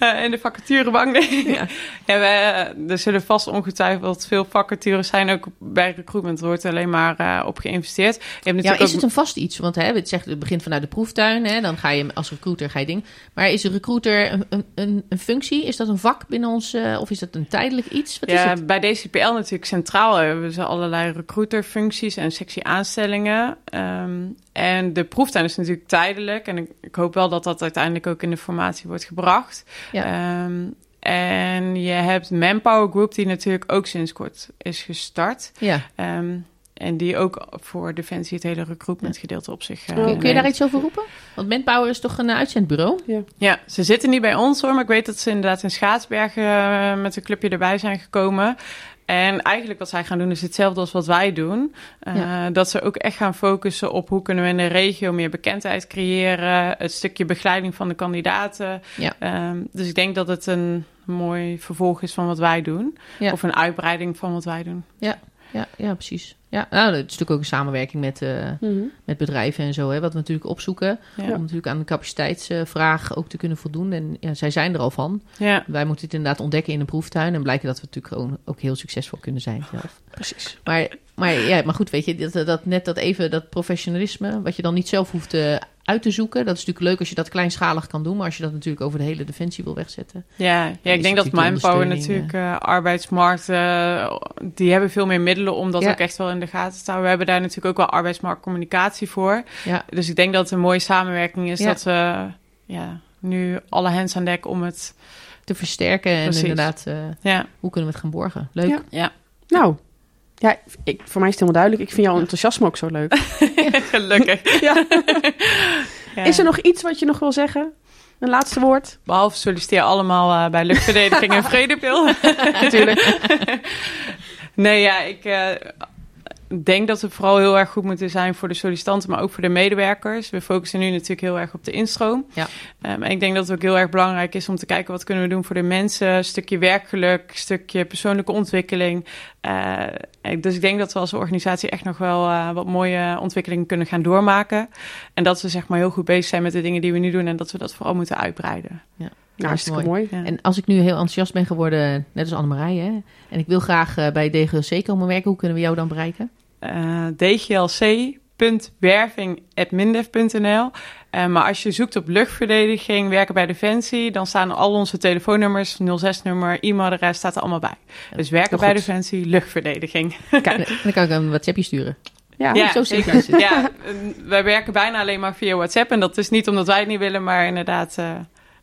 uh, en de vacaturebank. ja. ja we, er zullen vast ongetwijfeld veel vacatures zijn. Ook bij recruitment wordt alleen maar uh, op geïnvesteerd. Je hebt ja, is het een vast iets? Want hè, het, zegt, het begint vanuit de proeftuin. Hè, dan ga je als recruiter ga je ding. Maar is een recruiter een, een, een functie? Is dat een vak binnen ons? Uh, of is dat een tijdelijk iets? Wat ja, is het? bij DCPL natuurlijk centraal hebben ze allerlei recruiterfuncties en sectie aanstellingen. Um, en de proeftuin is natuurlijk tijdelijk. En ik, ik, hoop wel dat dat uiteindelijk ook in de formatie wordt gebracht. Ja. Um, en je hebt Manpower Group, die natuurlijk ook sinds kort is gestart. Ja. Um, en die ook voor Defensie het hele recruitment gedeelte op zich uh, Kun je daar iets over roepen? Want Manpower is toch een uh, uitzendbureau? Ja. ja, ze zitten niet bij ons hoor, maar ik weet dat ze inderdaad in Schaatsbergen uh, met een clubje erbij zijn gekomen. En eigenlijk wat zij gaan doen is hetzelfde als wat wij doen. Uh, Dat ze ook echt gaan focussen op hoe kunnen we in de regio meer bekendheid creëren. Het stukje begeleiding van de kandidaten. Ja. Um, dus ik denk dat het een mooi vervolg is van wat wij doen. Ja. Of een uitbreiding van wat wij doen. Ja, ja, ja precies. Ja, nou, dat is natuurlijk ook een samenwerking met, uh, mm-hmm. met bedrijven en zo, hè, wat we natuurlijk opzoeken. Om natuurlijk aan de capaciteitsvraag ook te kunnen voldoen. En ja, zij zijn er al van. Ja. Wij moeten het inderdaad ontdekken in een proeftuin en blijken dat we natuurlijk gewoon ook heel succesvol kunnen zijn zelf. Precies. Maar, maar, ja, maar goed, weet je, dat, dat net dat even dat professionalisme, wat je dan niet zelf hoeft te uit te zoeken. Dat is natuurlijk leuk als je dat kleinschalig kan doen, maar als je dat natuurlijk over de hele defensie wil wegzetten. Ja, ja ik denk dat Mindpower natuurlijk uh, arbeidsmarkten, uh, die hebben veel meer middelen om dat ook echt wel in de gaten te houden. We hebben daar natuurlijk ook wel arbeidsmarktcommunicatie voor. Ja. Dus ik denk dat het een mooie samenwerking is dat we ja, nu alle hands aan dek om het te versterken en inderdaad, uh, ja. hoe kunnen we het gaan borgen? Leuk. Ja. Nou, ja, ik, voor mij is het helemaal duidelijk. Ik vind jouw enthousiasme ook zo leuk. <laughs> Gelukkig. <laughs> ja. Is er nog iets wat je nog wil zeggen? Een laatste woord? Behalve solliciteer allemaal uh, bij luchtverdediging en <laughs> vredepil. Natuurlijk. nee, ja, ik... Uh, denk dat we vooral heel erg goed moeten zijn voor de sollicitanten, maar ook voor de medewerkers. We focussen nu natuurlijk heel erg op de instroom. Ja. Um, en ik denk dat het ook heel erg belangrijk is om te kijken wat kunnen we doen voor de mensen. Een stukje werkgeluk, een stukje persoonlijke ontwikkeling. Uh, dus ik denk dat we als organisatie echt nog wel uh, wat mooie ontwikkelingen kunnen gaan doormaken. En dat we zeg maar heel goed bezig zijn met de dingen die we nu doen en dat we dat vooral moeten uitbreiden. Ja. Nou, hartstikke mooi. mooi. En als ik nu heel enthousiast ben geworden, net als Annemarije, hè, en ik wil graag uh, bij DGLC komen werken, hoe kunnen we jou dan bereiken? Uh, dglc.werving.mindef.nl uh, Maar als je zoekt op luchtverdediging, werken bij Defensie, dan staan al onze telefoonnummers, 06-nummer, e-mailadres, staat er allemaal bij. dus werken bij Defensie, luchtverdediging. Kijk, dan kan ik een WhatsAppje sturen. Ja, ja zo zeker. Ja, wij werken bijna alleen maar via WhatsApp. En dat is niet omdat wij het niet willen, maar inderdaad, uh,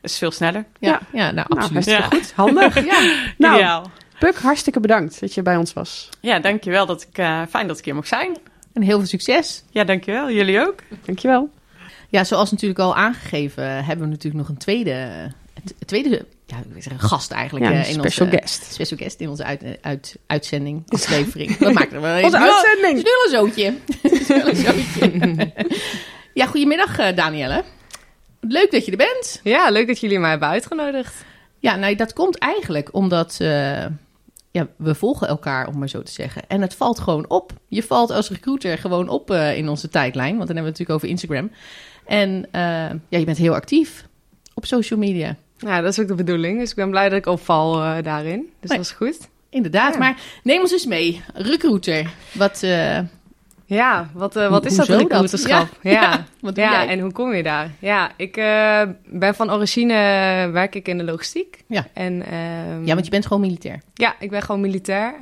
is veel sneller. Ja, ja, nou, nou absoluut. Nou, goed. Handig. <laughs> ja. Nou, Ideaal. Puk, hartstikke bedankt dat je bij ons was. Ja, dankjewel. Dat ik, uh, fijn dat ik hier mocht zijn. En heel veel succes. Ja, dankjewel. Jullie ook. Dankjewel. Ja, zoals natuurlijk al aangegeven, hebben we natuurlijk nog een tweede, tweede ja, ik zeg, gast eigenlijk. Ja, in special onze, guest. Special guest in onze uit, uit, uitzending, <laughs> aflevering. Wat maakt er wel Onze uitzending. Het is nu een zootje. Een ja, goedemiddag uh, Danielle. Leuk dat je er bent. Ja, leuk dat jullie mij hebben uitgenodigd. Ja, nou, dat komt eigenlijk omdat uh, ja, we volgen elkaar, om maar zo te zeggen. En het valt gewoon op. Je valt als recruiter gewoon op uh, in onze tijdlijn, want dan hebben we het natuurlijk over Instagram. En uh, ja, je bent heel actief op social media. Ja, dat is ook de bedoeling. Dus ik ben blij dat ik opval daarin. Dus nee, dat is goed. Inderdaad, ja. maar neem ons eens mee. Recruiter, wat... Ja, wat, uh, wat is dat recruiterschap? <laughs> Ja, ja. ja. ja en hoe kom je daar? Ja, ik uh, ben van origine, werk ik in de logistiek. Ja. En, uh, ja, want je bent gewoon militair. Ja, ik ben gewoon militair.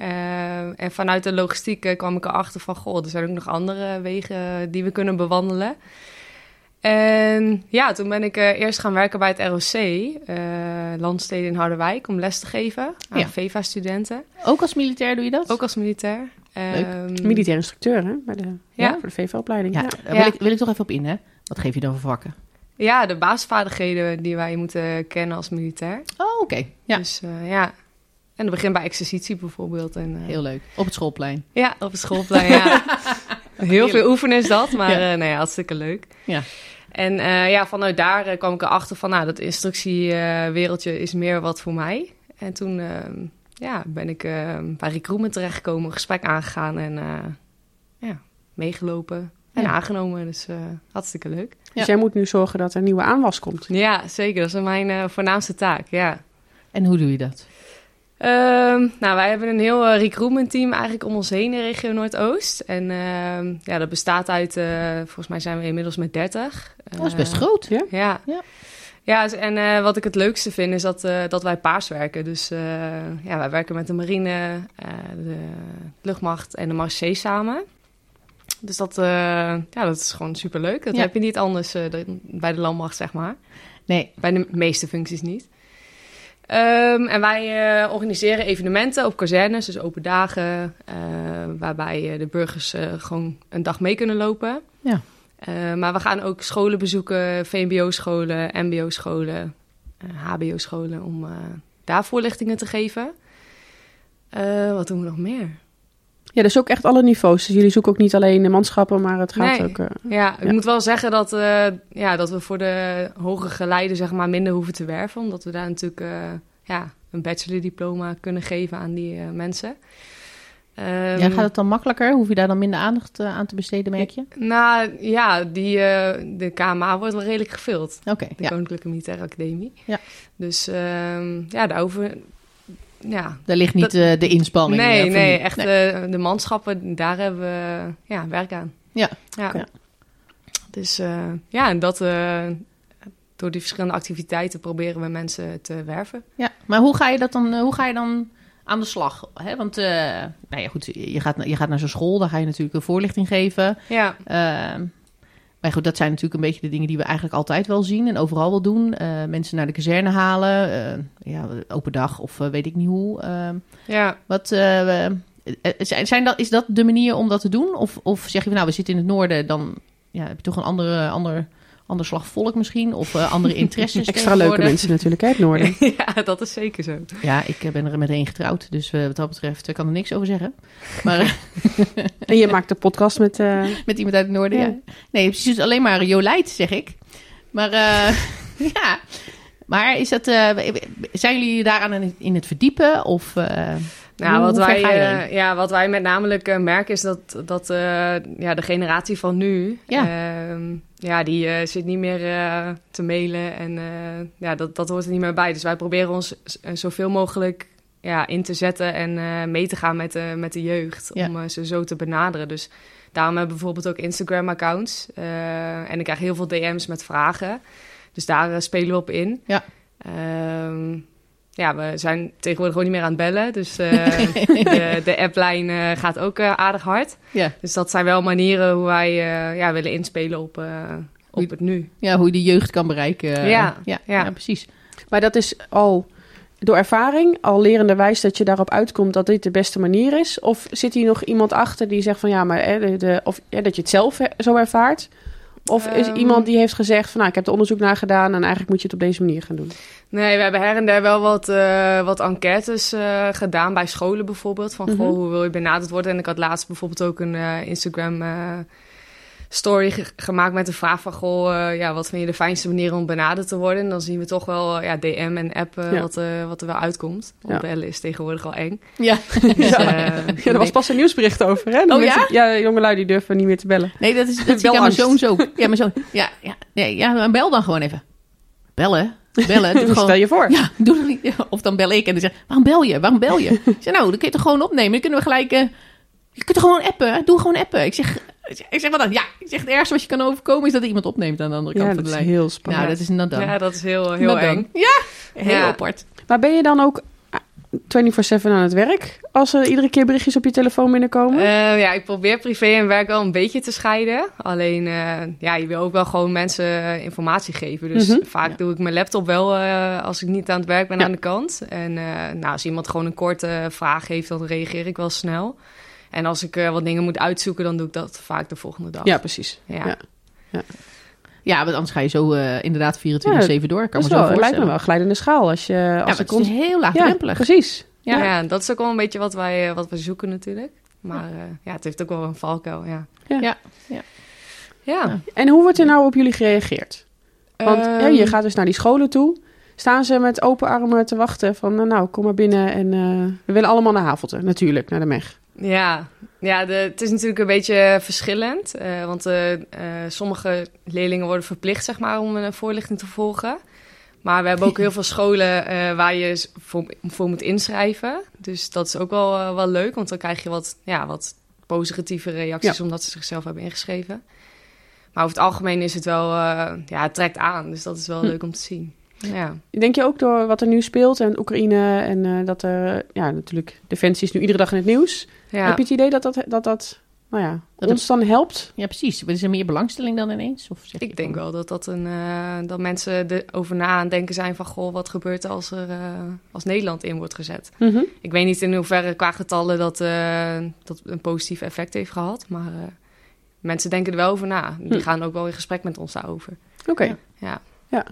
en vanuit de logistiek kwam ik erachter van... goh, er zijn ook nog andere wegen die we kunnen bewandelen. En ja, toen ben ik eerst gaan werken bij het ROC, Landsteden in Harderwijk, om les te geven aan ja. VEVA-studenten. Ook als militair doe je dat? Ook als militair. Um, Militair instructeur hè? Bij de, ja. voor de VV-opleiding. Ja, ja. Wil, ik, wil ik toch even op in, hè? Wat geef je dan voor vakken? Ja, de basisvaardigheden die wij moeten kennen als militair. Oh, oké. Ja. Dus uh, ja. En dat begint bij exercitie bijvoorbeeld. En, uh, Heel leuk. Op het schoolplein. Ja, op het schoolplein, ja. <laughs> Heel veel oefenen is dat, maar ja. Uh, nee, hartstikke leuk. Ja. En ja, vanuit daar kwam ik erachter van, nou, dat instructiewereldje is meer wat voor mij. En toen ehm, ja, ben ik uh, bij recruitment terechtgekomen, een gesprek aangegaan en uh, ja, meegelopen en ja. aangenomen. Dus uh, hartstikke leuk. Dus jij moet nu zorgen dat er nieuwe aanwas komt? Ja, zeker. Dat is mijn voornaamste taak, ja. En hoe doe je dat? Um, nou, wij hebben een heel recruitment team eigenlijk om ons heen in de regio Noordoost. En uh, ja, dat bestaat uit, volgens mij zijn we inmiddels met 30. Dat is best groot. Ja. ja. ja. Ja, en uh, wat ik het leukste vind is dat, dat wij paars werken. Dus ja, wij werken met de marine, de luchtmacht en de marché samen. Dus dat, ja, dat is gewoon superleuk. Dat ja. heb je niet anders bij de landmacht, zeg maar. Nee. Bij de meeste functies niet. Um, en wij organiseren evenementen op kazernes, dus open dagen, waarbij de burgers gewoon een dag mee kunnen lopen. Ja. Maar we gaan ook scholen bezoeken, VMBO-scholen, MBO-scholen, HBO-scholen, om daar voorlichtingen te geven. wat doen we nog meer? Ja, dus ook echt alle niveaus. Dus jullie zoeken ook niet alleen de manschappen, maar het gaat nee. ook... ja, ik moet wel zeggen dat, ja, dat we voor de hoge geleiden zeg maar, minder hoeven te werven. Omdat we daar natuurlijk ja, een bachelordiploma kunnen geven aan die mensen. Um, ja, gaat het dan makkelijker? Hoef je daar dan minder aandacht uh, aan te besteden, merk je? Nou ja, die, uh, de KMA wordt wel redelijk gevuld. Oké. de ja. Koninklijke Militaire Academie. Ja. Dus um, ja, daarover... Ja, daar ligt niet dat, uh, de inspanning. Nee, nee, echt nee. de manschappen, daar hebben we ja, werk aan. Ja. ja. ja. Dus ja, en dat door die verschillende activiteiten proberen we mensen te werven. Ja, maar hoe ga je dat dan? Hoe ga je dan aan de slag. Hè? Want uh, nou ja, goed, je gaat, je gaat naar zo'n school, daar ga je natuurlijk een voorlichting geven. Ja. Uh, maar goed, dat zijn natuurlijk een beetje de dingen die we eigenlijk altijd wel zien en overal wel doen. Uh, mensen naar de kazerne halen, ja, open dag of weet ik niet hoe. ja. Wat, zijn, zijn dat, is dat de manier om dat te doen? Of, of zeg je van nou, we zitten in het noorden, dan ja, heb je toch een andere, ander ander slag volk misschien, of uh, andere interesses. <laughs> Extra leuke mensen natuurlijk, hè, het noorden. <laughs> ja, dat is zeker zo. Ja, ik ben er met één getrouwd, dus uh, wat dat betreft ik kan er niks over zeggen. Maar, <laughs> en je maakt de podcast met... Uh... Met iemand uit het noorden, ja. ja. Nee, precies, dus alleen maar Jolijt, zeg ik. Maar ja, maar is dat, zijn jullie daaraan in het verdiepen, of... Nou, wat, wij, uh, ja, wat wij met namelijk uh, merken is dat, dat uh, ja, de generatie van nu... Ja, ehm, ja die zit niet meer te mailen en ja, dat, dat hoort er niet meer bij. Dus wij proberen ons zoveel mogelijk ja, in te zetten en mee te gaan met de, met de jeugd... Ja. om ze zo te benaderen. Dus daarom hebben we bijvoorbeeld ook Instagram-accounts. en ik krijg heel veel DM's met vragen. Dus daar spelen we op in. Ja. Um, ja, we zijn tegenwoordig gewoon niet meer aan het bellen. Dus uh, <laughs> de, de applijn uh, gaat ook uh, aardig hard. Ja. Dus dat zijn wel manieren hoe wij ja, willen inspelen op, op het nu. Ja, hoe je de jeugd kan bereiken. Ja, ja, ja. ja. precies. Maar dat is al door ervaring, al lerende wijs dat je daarop uitkomt dat dit de beste manier is? Of zit hier nog iemand achter die zegt van ja, maar de, de, of ja, dat je het zelf zo ervaart? Of is um, iemand die heeft gezegd van nou, ik heb er onderzoek naar gedaan en eigenlijk moet je het op deze manier gaan doen? Nee, we hebben her en der wel wat, uh, wat enquêtes uh, gedaan bij scholen bijvoorbeeld. Van mm -hmm. goh, hoe wil je benaderd worden? En ik had laatst bijvoorbeeld ook een uh, Instagram story ge gemaakt met de vraag van goh, ja, wat vind je de fijnste manier om benaderd te worden? En dan zien we toch wel ja, DM en app ja. wat, wat er wel uitkomt. Want ja. bellen is tegenwoordig al eng. Ja. <laughs> dus, ja. ja, er was pas een nieuwsbericht over. Hè? Oh ja? Ja, jongelui die durven niet meer te bellen. Nee, dat is dat zie ik mijn zoons ook. <laughs> Ja, mijn zoon. Ja, ja, nee, ja, bel dan gewoon even. Bellen? bellen. Doe <laughs> gewoon, Stel je voor. Ja, doe het niet. Of dan bel ik en dan zeg waarom bel je? Waarom bel je? Ik zeg, nou, dan kun je het gewoon opnemen. Dan kunnen we gelijk uh, je kunt gewoon appen. Doe gewoon appen. Ik zeg, ik zeg wat dan? Ja, ik zeg het ergste wat je kan overkomen is dat iemand opneemt aan de andere kant van de lijn. heel spannend. Nou, dat is dan. Ja, dat is heel, heel eng. Ja, heel apart. Maar ben je dan ook 24-7 aan het werk als er iedere keer berichtjes op je telefoon binnenkomen? Uh, ja, ik probeer privé en werk wel een beetje te scheiden. Alleen, uh, ja, je wil ook wel gewoon mensen informatie geven. Dus mhm. vaak doe ik mijn laptop wel uh, als ik niet aan het werk ben aan de kant. En nou, als iemand gewoon een korte vraag heeft, dan reageer ik wel snel. En als ik wat dingen moet uitzoeken, dan doe ik dat vaak de volgende dag. Ja, precies. Ja. ja. ja. Ja, want anders ga je zo uh, inderdaad 24-7 door. Kan me zo Het lijkt me wel glijdende schaal. Als je, als ja, het is heel laagdrempelig. Ja, precies. Ja. ja, dat is ook wel een beetje wat wij, wat we zoeken natuurlijk. Maar uh, ja, het heeft ook wel een valkuil, ja. Ja. ja. ja. En hoe wordt er nou op jullie gereageerd? Want um, je gaat dus naar die scholen toe. Staan ze met open armen te wachten van, nou, nou kom maar binnen en uh, we willen allemaal naar Havelte, natuurlijk, naar de MEG. Ja, ja de, het is natuurlijk een beetje verschillend. Uh, want uh, sommige leerlingen worden verplicht zeg maar, om een voorlichting te volgen. Maar we hebben ook heel <laughs> veel scholen waar je voor, voor, moet inschrijven. Dus dat is ook wel, wel leuk, want dan krijg je wat, ja, wat positieve reacties omdat ze zichzelf hebben ingeschreven. Maar over het algemeen is het wel, ja, het trekt aan. Dus dat is wel hm. leuk om te zien. Ja. Denk je ook door wat er nu speelt en Oekraïne en uh, dat er, ja, natuurlijk, Defensie is nu iedere dag in het nieuws. Ja. Heb je het idee dat dat, dat, dat nou ja, dat ons dan helpt? Ja, precies. Is er meer belangstelling dan ineens? Of zeg ik denk wel dat, dat, een, uh, dat mensen erover na aan denken zijn van... goh, wat gebeurt er als, er, uh, als Nederland in wordt gezet? Mm -hmm. Ik weet niet in hoeverre qua getallen dat, uh, dat een positief effect heeft gehad. Maar mensen denken er wel over na. Die hm. gaan ook wel in gesprek met ons daarover. Oké. Ja. ja. ja.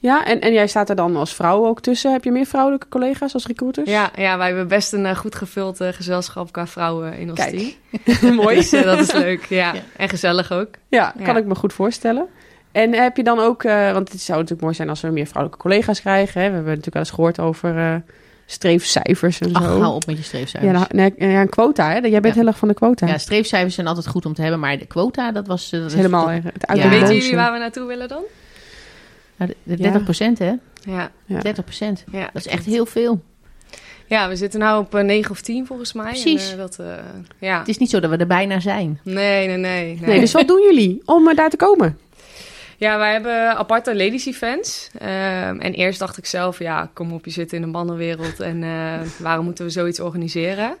Ja, en, en jij staat er dan als vrouw ook tussen. Heb je meer vrouwelijke collega's als recruiters? Ja, ja wij hebben best een uh, goed gevuld uh, gezelschap qua vrouwen in ons Kijk. team. <laughs> Mooi. dus, uh, dat is leuk, ja. ja. En gezellig ook. Ja, kan ik me goed voorstellen. En heb je dan ook, want het zou natuurlijk mooi zijn als we meer vrouwelijke collega's krijgen. Hè? We hebben natuurlijk wel eens gehoord over streefcijfers en Ach, zo. hou op met je streefcijfers. Ja, nou, nee, ja een quota, hè? Jij bent heel erg van de quota. Ja, streefcijfers zijn altijd goed om te hebben, maar de quota, dat was... Dat is helemaal het ja. Weten jullie waar we naartoe willen dan? Nou, de, 30 procent, hè? Ja. 30 procent. Ja, dat is echt heel veel. Ja, we zitten nu op uh, eh, 9 of 10 volgens mij. Precies. En, uh, dat, uh, ja. Het is niet zo dat we er bijna zijn. Nee, nee, nee. Nee, nee dus wat doen jullie om daar te komen? Ja, wij hebben aparte ladies events. Um, en eerst dacht ik zelf, ja, kom op, je zit in een mannenwereld. En waarom moeten we zoiets organiseren?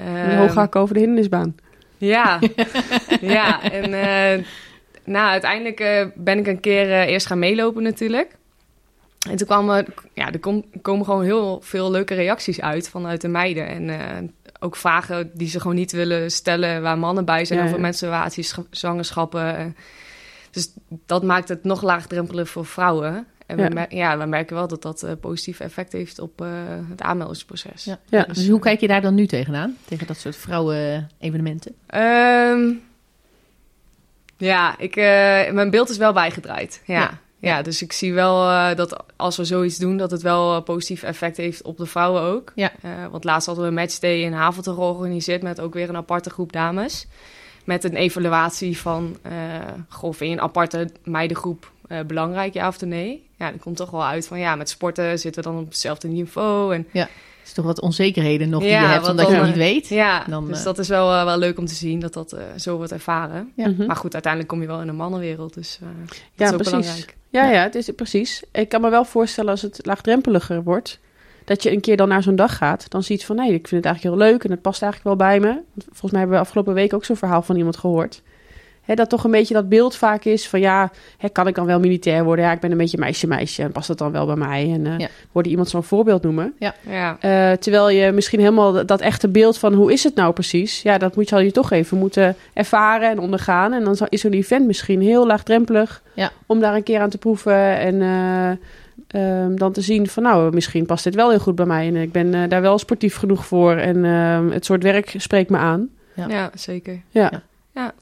Um, Hoe ga ik over de hindernisbaan? Ja, <laughs> ja. En nou, uiteindelijk uh, ben ik een keer uh, eerst gaan meelopen natuurlijk. En toen kwamen, ja, er kom, komen gewoon heel veel leuke reacties uit vanuit de meiden. En uh, ook vragen die ze gewoon niet willen stellen waar mannen bij zijn ja, over ja. menstruaties, zwangerschappen. Dus dat maakt het nog laagdrempelig voor vrouwen. En ja. We, ja, we merken wel dat dat uh, positief effect heeft op uh, het aanmeldingsproces. Ja. ja. Dus, dus hoe kijk je daar dan nu tegenaan? Tegen dat soort vrouwen-evenementen? Um, ja, ik, uh, mijn beeld is wel bijgedraaid. Ja. ja. ja dus ik zie wel uh, dat als we zoiets doen, dat het wel een positief effect heeft op de vrouwen ook. Ja. Uh, want laatst hadden we een matchday in Havelte georganiseerd met ook weer een aparte groep dames. Met een evaluatie van, goh, vind je een aparte meidengroep belangrijk, ja of nee? Ja, dat komt toch wel uit van, ja, met sporten zitten we dan op hetzelfde niveau. En ja is toch wat onzekerheden nog die je hebt, omdat je het niet weet. Ja, dan, dus uh, dat is wel, uh, wel leuk om te zien dat dat uh, zo wordt ervaren. Ja. Maar goed, uiteindelijk kom je wel in een mannenwereld, dus dat ja, is ook precies. belangrijk. Ja, ja, het is precies. Ik kan me wel voorstellen als het laagdrempeliger wordt, dat je een keer dan naar zo'n dag gaat, dan ziet van nee, ik vind het eigenlijk heel leuk en het past eigenlijk wel bij me. Volgens mij hebben we afgelopen week ook zo'n verhaal van iemand gehoord dat toch een beetje dat beeld vaak is van ja, kan ik dan wel militair worden? Ja, ik ben een beetje meisje-meisje en past dat dan wel bij mij? En uh, ja. hoorde iemand zo'n voorbeeld noemen. Ja. ja. Uh, terwijl je misschien helemaal dat, echte beeld van hoe is het nou precies? Ja, dat moet je, je toch even moeten ervaren en ondergaan. En dan is zo'n event misschien heel laagdrempelig ja. om daar een keer aan te proeven en... Uh, Um, dan te zien van nou, misschien past dit wel heel goed bij mij. En ik ben uh, daar wel sportief genoeg voor. En uh, het soort werk spreekt me aan. Ja, ja zeker. Ja. ja. Ja,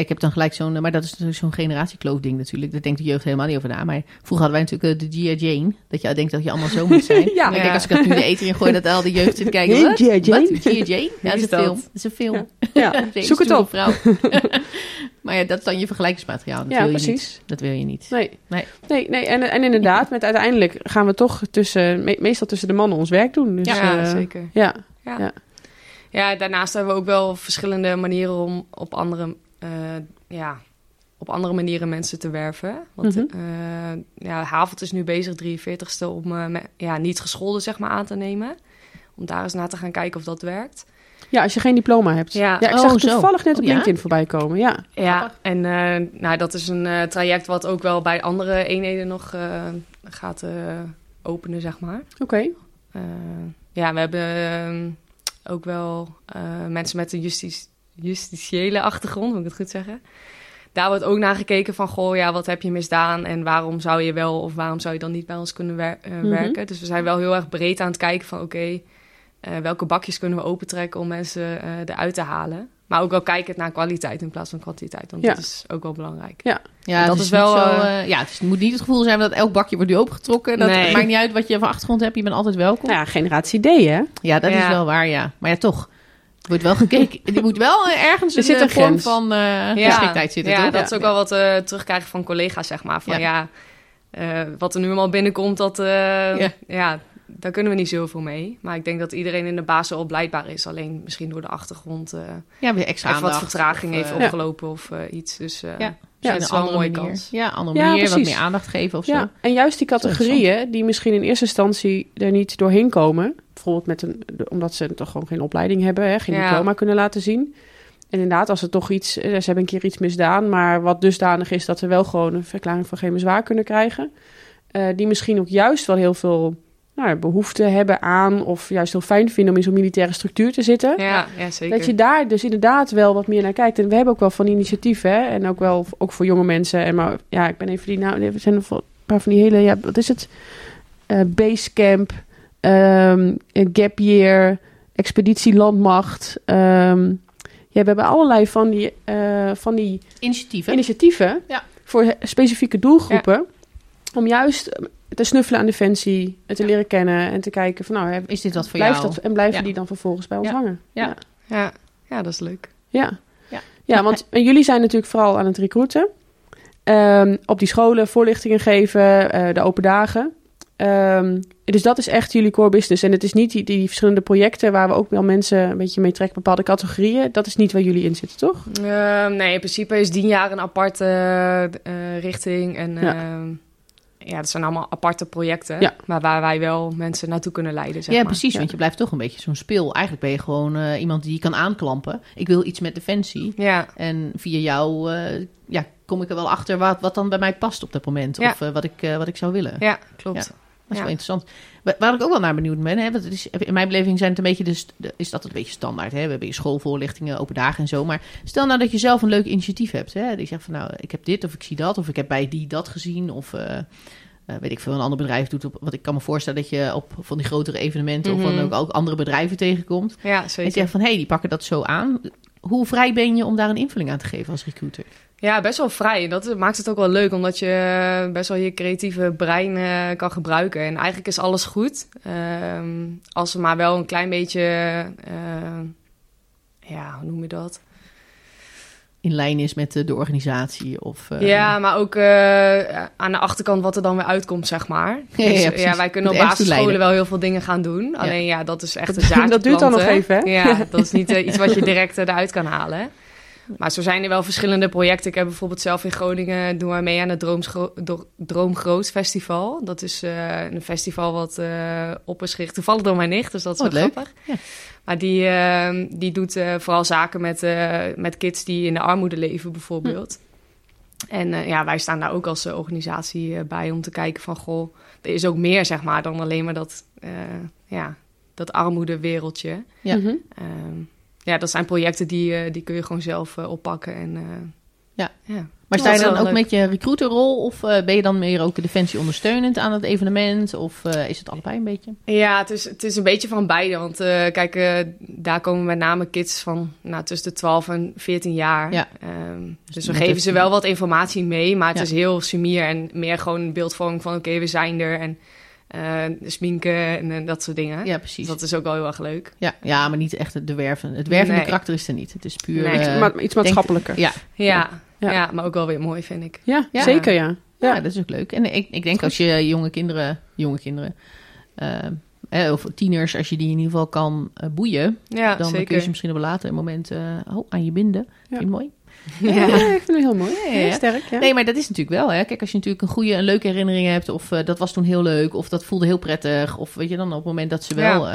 ik heb dan gelijk zo'n, maar dat is natuurlijk zo'n generatiekloof ding natuurlijk. Daar denkt de jeugd helemaal niet over na. Maar vroeger hadden wij natuurlijk de G.I. Jane. Dat je denkt dat je allemaal zo moet zijn. <laughs> ja. Ik denk als ik dat nu de eten in gooi, dat al de jeugd zit kijken. Wat? G.I. Jane? G.I. Jane? Ja, dat is een film. Dat is een film. Ja, <laughs> ja. zoek het op. Vrouw. <laughs> maar ja, dat is dan je vergelijkingsmateriaal. Dat ja, wil je precies. Niet. Dat wil je niet. Nee. Nee, nee, nee. En, en inderdaad, met uiteindelijk gaan we toch tussen, me, meestal tussen de mannen ons werk doen. Dus, ja, uh, zeker. Ja. ja. ja. Ja, daarnaast hebben we ook wel verschillende manieren om op andere, ja, op andere manieren mensen te werven. Want mm ja, Havelt is nu bezig, 43ste, om ja, niet gescholden zeg maar, aan te nemen. Om daar eens naar te gaan kijken of dat werkt. Ja, als je geen diploma hebt. Ja, ja ik zag oh, toevallig net op oh, LinkedIn voorbij komen. Ja, ja en uh, nou, dat is een uh, traject wat ook wel bij andere eenheden nog uh, gaat openen, zeg maar. Oké. ja, we hebben ook wel mensen met een justitie justitiële achtergrond, moet ik het goed zeggen. Daar wordt ook naar gekeken van, goh, ja, wat heb je misdaan en waarom zou je wel of waarom zou je dan niet bij ons kunnen wer mhm. werken? Dus we zijn wel heel erg breed aan het kijken van, oké, uh, welke bakjes kunnen we opentrekken om mensen uh, eruit te halen. Maar ook wel kijken naar kwaliteit in plaats van kwantiteit. Want dat is ook wel belangrijk. Ja, ja dat is, wel. Zo, uh, ja, het, moet niet het gevoel zijn dat elk bakje wordt nu opengetrokken. Dat nee. maakt niet uit wat je van achtergrond hebt. Je bent altijd welkom. Ja, generatie D, hè? Ja, dat is wel waar, ja. Maar ja, toch. Er wordt wel gekeken. <laughs> Er moet wel ergens er zit een vorm van uh, geschiktheid zitten. Ja, dat is ook wel wat uh, terugkrijgen van collega's, zeg maar. Van ja, wat er nu allemaal binnenkomt, dat ja daar kunnen we niet zoveel mee. Maar ik denk dat iedereen in de basis wel blijkbaar is. Alleen misschien door de achtergrond uh, ja, weer extra wat vertraging heeft uh, opgelopen of uh, iets. Dus ja. Ja, dat is wel een mooie manier. kans. Ja, andere ja, manier, wat meer aandacht geven of ja. zo. En juist die categorieën die misschien in eerste instantie er niet doorheen komen. Bijvoorbeeld met een, omdat ze toch gewoon geen opleiding hebben, hè, geen diploma kunnen laten zien. En inderdaad, als er toch iets, ze hebben een keer iets misdaan, maar wat dusdanig is dat ze wel gewoon een verklaring van geen bezwaar kunnen krijgen. die misschien ook juist wel heel veel nou, behoefte hebben aan, of juist heel fijn vinden om in zo'n militaire structuur te zitten. Ja, ja, zeker. Dat je daar dus inderdaad wel wat meer naar kijkt. En we hebben ook wel van initiatieven, hè? en ook wel ook voor jonge mensen. En maar ja, ik ben even die nou, we zijn een paar van die hele, ja, wat is het? Uh, Basecamp, um, Gap Year, Expeditie Landmacht. Um, ja, we hebben allerlei van die, uh, van die initiatieven, initiatieven ja. voor specifieke doelgroepen. Om juist te snuffelen aan defensie, het te leren kennen en te kijken van nou, is dit wat voor blijft jou? Dat, en blijven die dan vervolgens bij ons hangen? Ja. Ja. ja, dat is leuk. Ja, ja. ja want <laughs> jullie zijn natuurlijk vooral aan het recruiten. Um, op die scholen voorlichtingen geven, uh, de open dagen. Um, dus dat is echt jullie core business. En het is niet die, die, verschillende projecten waar we ook wel mensen een beetje mee trekken, bepaalde categorieën. Dat is niet waar jullie in zitten, toch? Uh, nee, in principe is die jaar een aparte uh, richting. En ja, dat zijn allemaal aparte projecten. Maar waar wij wel mensen naartoe kunnen leiden. Zeg ja, maar. precies. Want je blijft toch een beetje zo'n speel. Eigenlijk ben je gewoon uh, iemand die je kan aanklampen. Ik wil iets met defensie. Ja. En via jou uh, ja, kom ik er wel achter wat, wat dan bij mij past op dat moment. Of uh, wat, ik, wat ik zou willen. Ja, klopt. Dat is wel interessant. Waar ik ook wel naar benieuwd ben, hè, want het is, in mijn beleving zijn het een beetje de, is dat een beetje standaard. Hè? We hebben je schoolvoorlichtingen, open dagen en zo. Maar stel nou dat je zelf een leuk initiatief hebt. Hè? Die zegt van nou, ik heb dit of ik zie dat. Of ik heb bij die dat gezien. Of uh, weet ik veel, een ander bedrijf doet. Op, wat ik kan me voorstellen dat je op van die grotere evenementen of dan mhm. ook, ook andere bedrijven tegenkomt. Ja, zeker. En je zegt van hé, hey, die pakken dat zo aan. Hoe vrij ben je om daar een invulling aan te geven als recruiter? Ja, best wel vrij. Dat maakt het ook wel leuk, omdat je best wel je creatieve brein uh, kan gebruiken. En eigenlijk is alles goed. Uh, als we maar wel een klein beetje, uh, ja, hoe noem je dat? in lijn is met de, de organisatie. Of, uh... Ja, maar ook aan de achterkant wat er dan weer uitkomt, zeg maar. <laughs> Ja, dus, ja, ja wij kunnen op basisscholen wel heel veel dingen gaan doen. Alleen ja, dat is echt een zaak. <laughs> dat duurt dan nog even, hè? Ja, <laughs> dat is niet iets wat je direct eruit kan halen. Maar zo zijn er wel verschillende projecten. Ik heb bijvoorbeeld zelf in Groningen doen we mee aan het Droomsgro Droom Groot Festival. Dat is een festival wat op is gericht toevallig door mijn nicht, dus dat is oh, wel grappig. Ja. Maar die, uh, die doet uh, vooral zaken met, uh, met kids die in de armoede leven, bijvoorbeeld. Hm. En eh, ja, wij staan daar ook als organisatie bij om te kijken van... goh, er is ook meer, zeg maar, dan alleen maar dat, ja, dat armoedewereldje. Ja. Mm ja, dat zijn projecten die, die kun je gewoon zelf oppakken en... ja. ja. Maar sta je dan ook met je recruiterrol of uh, ben je dan meer ook de defensie ondersteunend aan het evenement? Of uh, is het allebei een beetje? Ja, het is, het is een beetje van beide. Want uh, kijk, daar komen met name kids van nou, tussen de 12 en 14 jaar. Ja. Um, dus we geven ze wel wat informatie mee, maar het ja. is heel sumier en meer gewoon een beeldvorming van oké, okay, we zijn er en uh, sminken en dat soort dingen. Ja, precies. Dat is ook wel heel erg leuk. Ja, ja maar niet echt de werven. Het wervende nee. karakter is er niet. Het is puur... Nee, uh, maar iets maatschappelijker. ja. ja. Ja. ja. maar ook wel weer mooi, vind ik. Ja, zeker ja. ja. dat is ook leuk. En ik, ik denk als je jonge kinderen, jonge kinderen, uh, of tieners, als je die in ieder geval kan boeien, ja, dan zeker. kun je ze misschien op een later moment oh, aan je binden. Ja. Vind je het mooi? Ja, ik vind het heel mooi. Heel sterk. Ja. Nee, maar dat is natuurlijk wel. Hè. Kijk, als je natuurlijk een goede, een leuke herinnering hebt, of dat was toen heel leuk, of dat voelde heel prettig, of weet je dan op het moment dat ze wel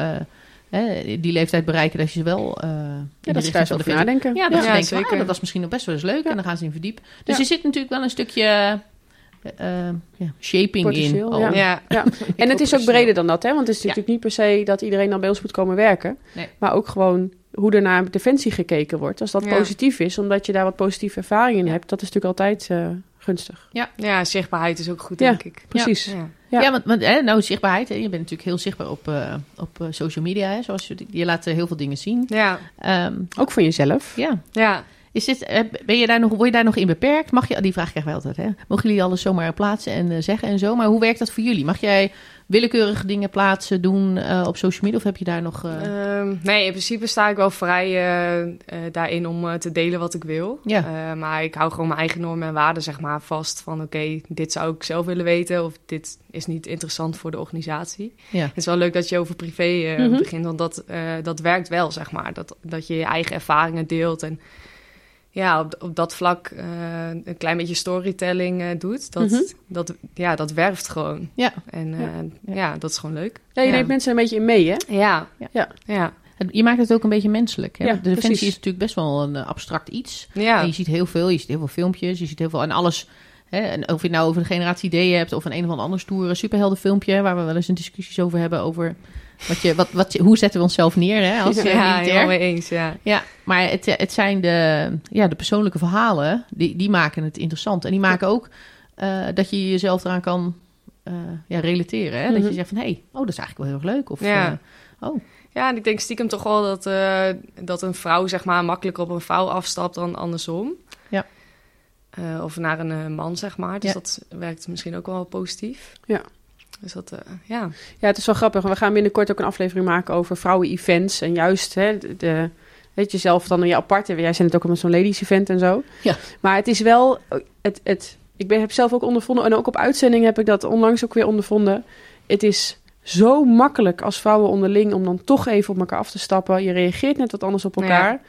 die leeftijd bereiken, dat je ze wel. Uh, ja, dat ze daar over nadenken. Ja, dat ja, denken, zeker. Ah, dat was misschien nog best wel eens leuk. En dan gaan ze in verdiepen. Dus er zit natuurlijk wel een stukje. Uh, shaping in. Ja. <laughs> Ja. En het is ook breder dan dat, hè? Want het is natuurlijk niet per se dat iedereen dan bij ons moet komen werken. Nee. Maar ook gewoon hoe er naar defensie gekeken wordt. Als dat positief is, omdat je daar wat positieve ervaring in hebt, dat is natuurlijk altijd uh, gunstig. Ja. ja, zichtbaarheid is ook goed, denk ik. Precies. Ja. Ja, ja want, want hè, nou, zichtbaarheid. Hè, je bent natuurlijk heel zichtbaar op, uh, op uh, social media. Hè, zoals je, je laat heel veel dingen zien. Ja. Um, ook voor jezelf. Ja. ja. Is dit, ben je daar nog, word je daar nog in beperkt? Mag je, die vraag krijgen wij altijd. Hè? Mogen jullie alles zomaar plaatsen en uh, zeggen en zo? Maar hoe werkt dat voor jullie? Mag jij willekeurige dingen plaatsen, doen uh, op social media? Of heb je daar nog... Uh... Um, nee, in principe sta ik wel vrij uh, daarin om te delen wat ik wil. Ja. maar ik hou gewoon mijn eigen normen en waarden zeg maar, vast. Van oké, okay, dit zou ik zelf willen weten. Of dit is niet interessant voor de organisatie. Ja. Het is wel leuk dat je over privé mm -hmm. begint. Want dat, dat werkt wel, zeg maar. Dat, dat je je eigen ervaringen deelt en ja, op, op dat vlak uh, een klein beetje storytelling uh, doet, dat, mm -hmm. dat, ja, dat werft gewoon. Ja. En uh, ja. ja. dat is gewoon leuk. Ja, je ja. neemt mensen een beetje in mee, hè? Ja. Ja. ja. Je maakt het ook een beetje menselijk. Hè? Ja, de defensie precies. is natuurlijk best wel een abstract iets. Ja. En je ziet heel veel, je ziet heel veel filmpjes, je ziet heel veel en alles. Hè? En of je het nou over de generatie D hebt of een een of ander stoere superheldenfilmpje, waar we wel eens een discussies over hebben over wat je, wat, wat, hoe zetten we onszelf neer hè, als <laughs> ja, militair? mee eens, ja. Ja, maar het, het zijn de, ja, de persoonlijke verhalen, die, die maken het interessant. En die maken ook uh, dat je jezelf eraan kan uh, ja, relateren. Hè? Mm -hmm. Dat je zegt van, hé, hey, oh, dat is eigenlijk wel heel erg leuk. Of, ja. Uh, oh. Ja, en ik denk stiekem toch wel dat, dat een vrouw zeg maar makkelijker op een vrouw afstapt dan andersom. Ja. of naar een man, zeg maar. Dus ja. dat werkt misschien ook wel positief. Ja. Dus dat, uh, ja. Ja, het is wel grappig. We gaan binnenkort ook een aflevering maken over vrouwen-events. En juist, hè, de, de, weet je zelf dan in je aparte. Jij zit het ook met zo'n ladies-event en zo. Ja. Maar het is wel, het, het, ik ben, heb zelf ook ondervonden, en ook op uitzending heb ik dat onlangs ook weer ondervonden. Het is zo makkelijk als vrouwen onderling om dan toch even op elkaar af te stappen. Je reageert net wat anders op elkaar. Ja.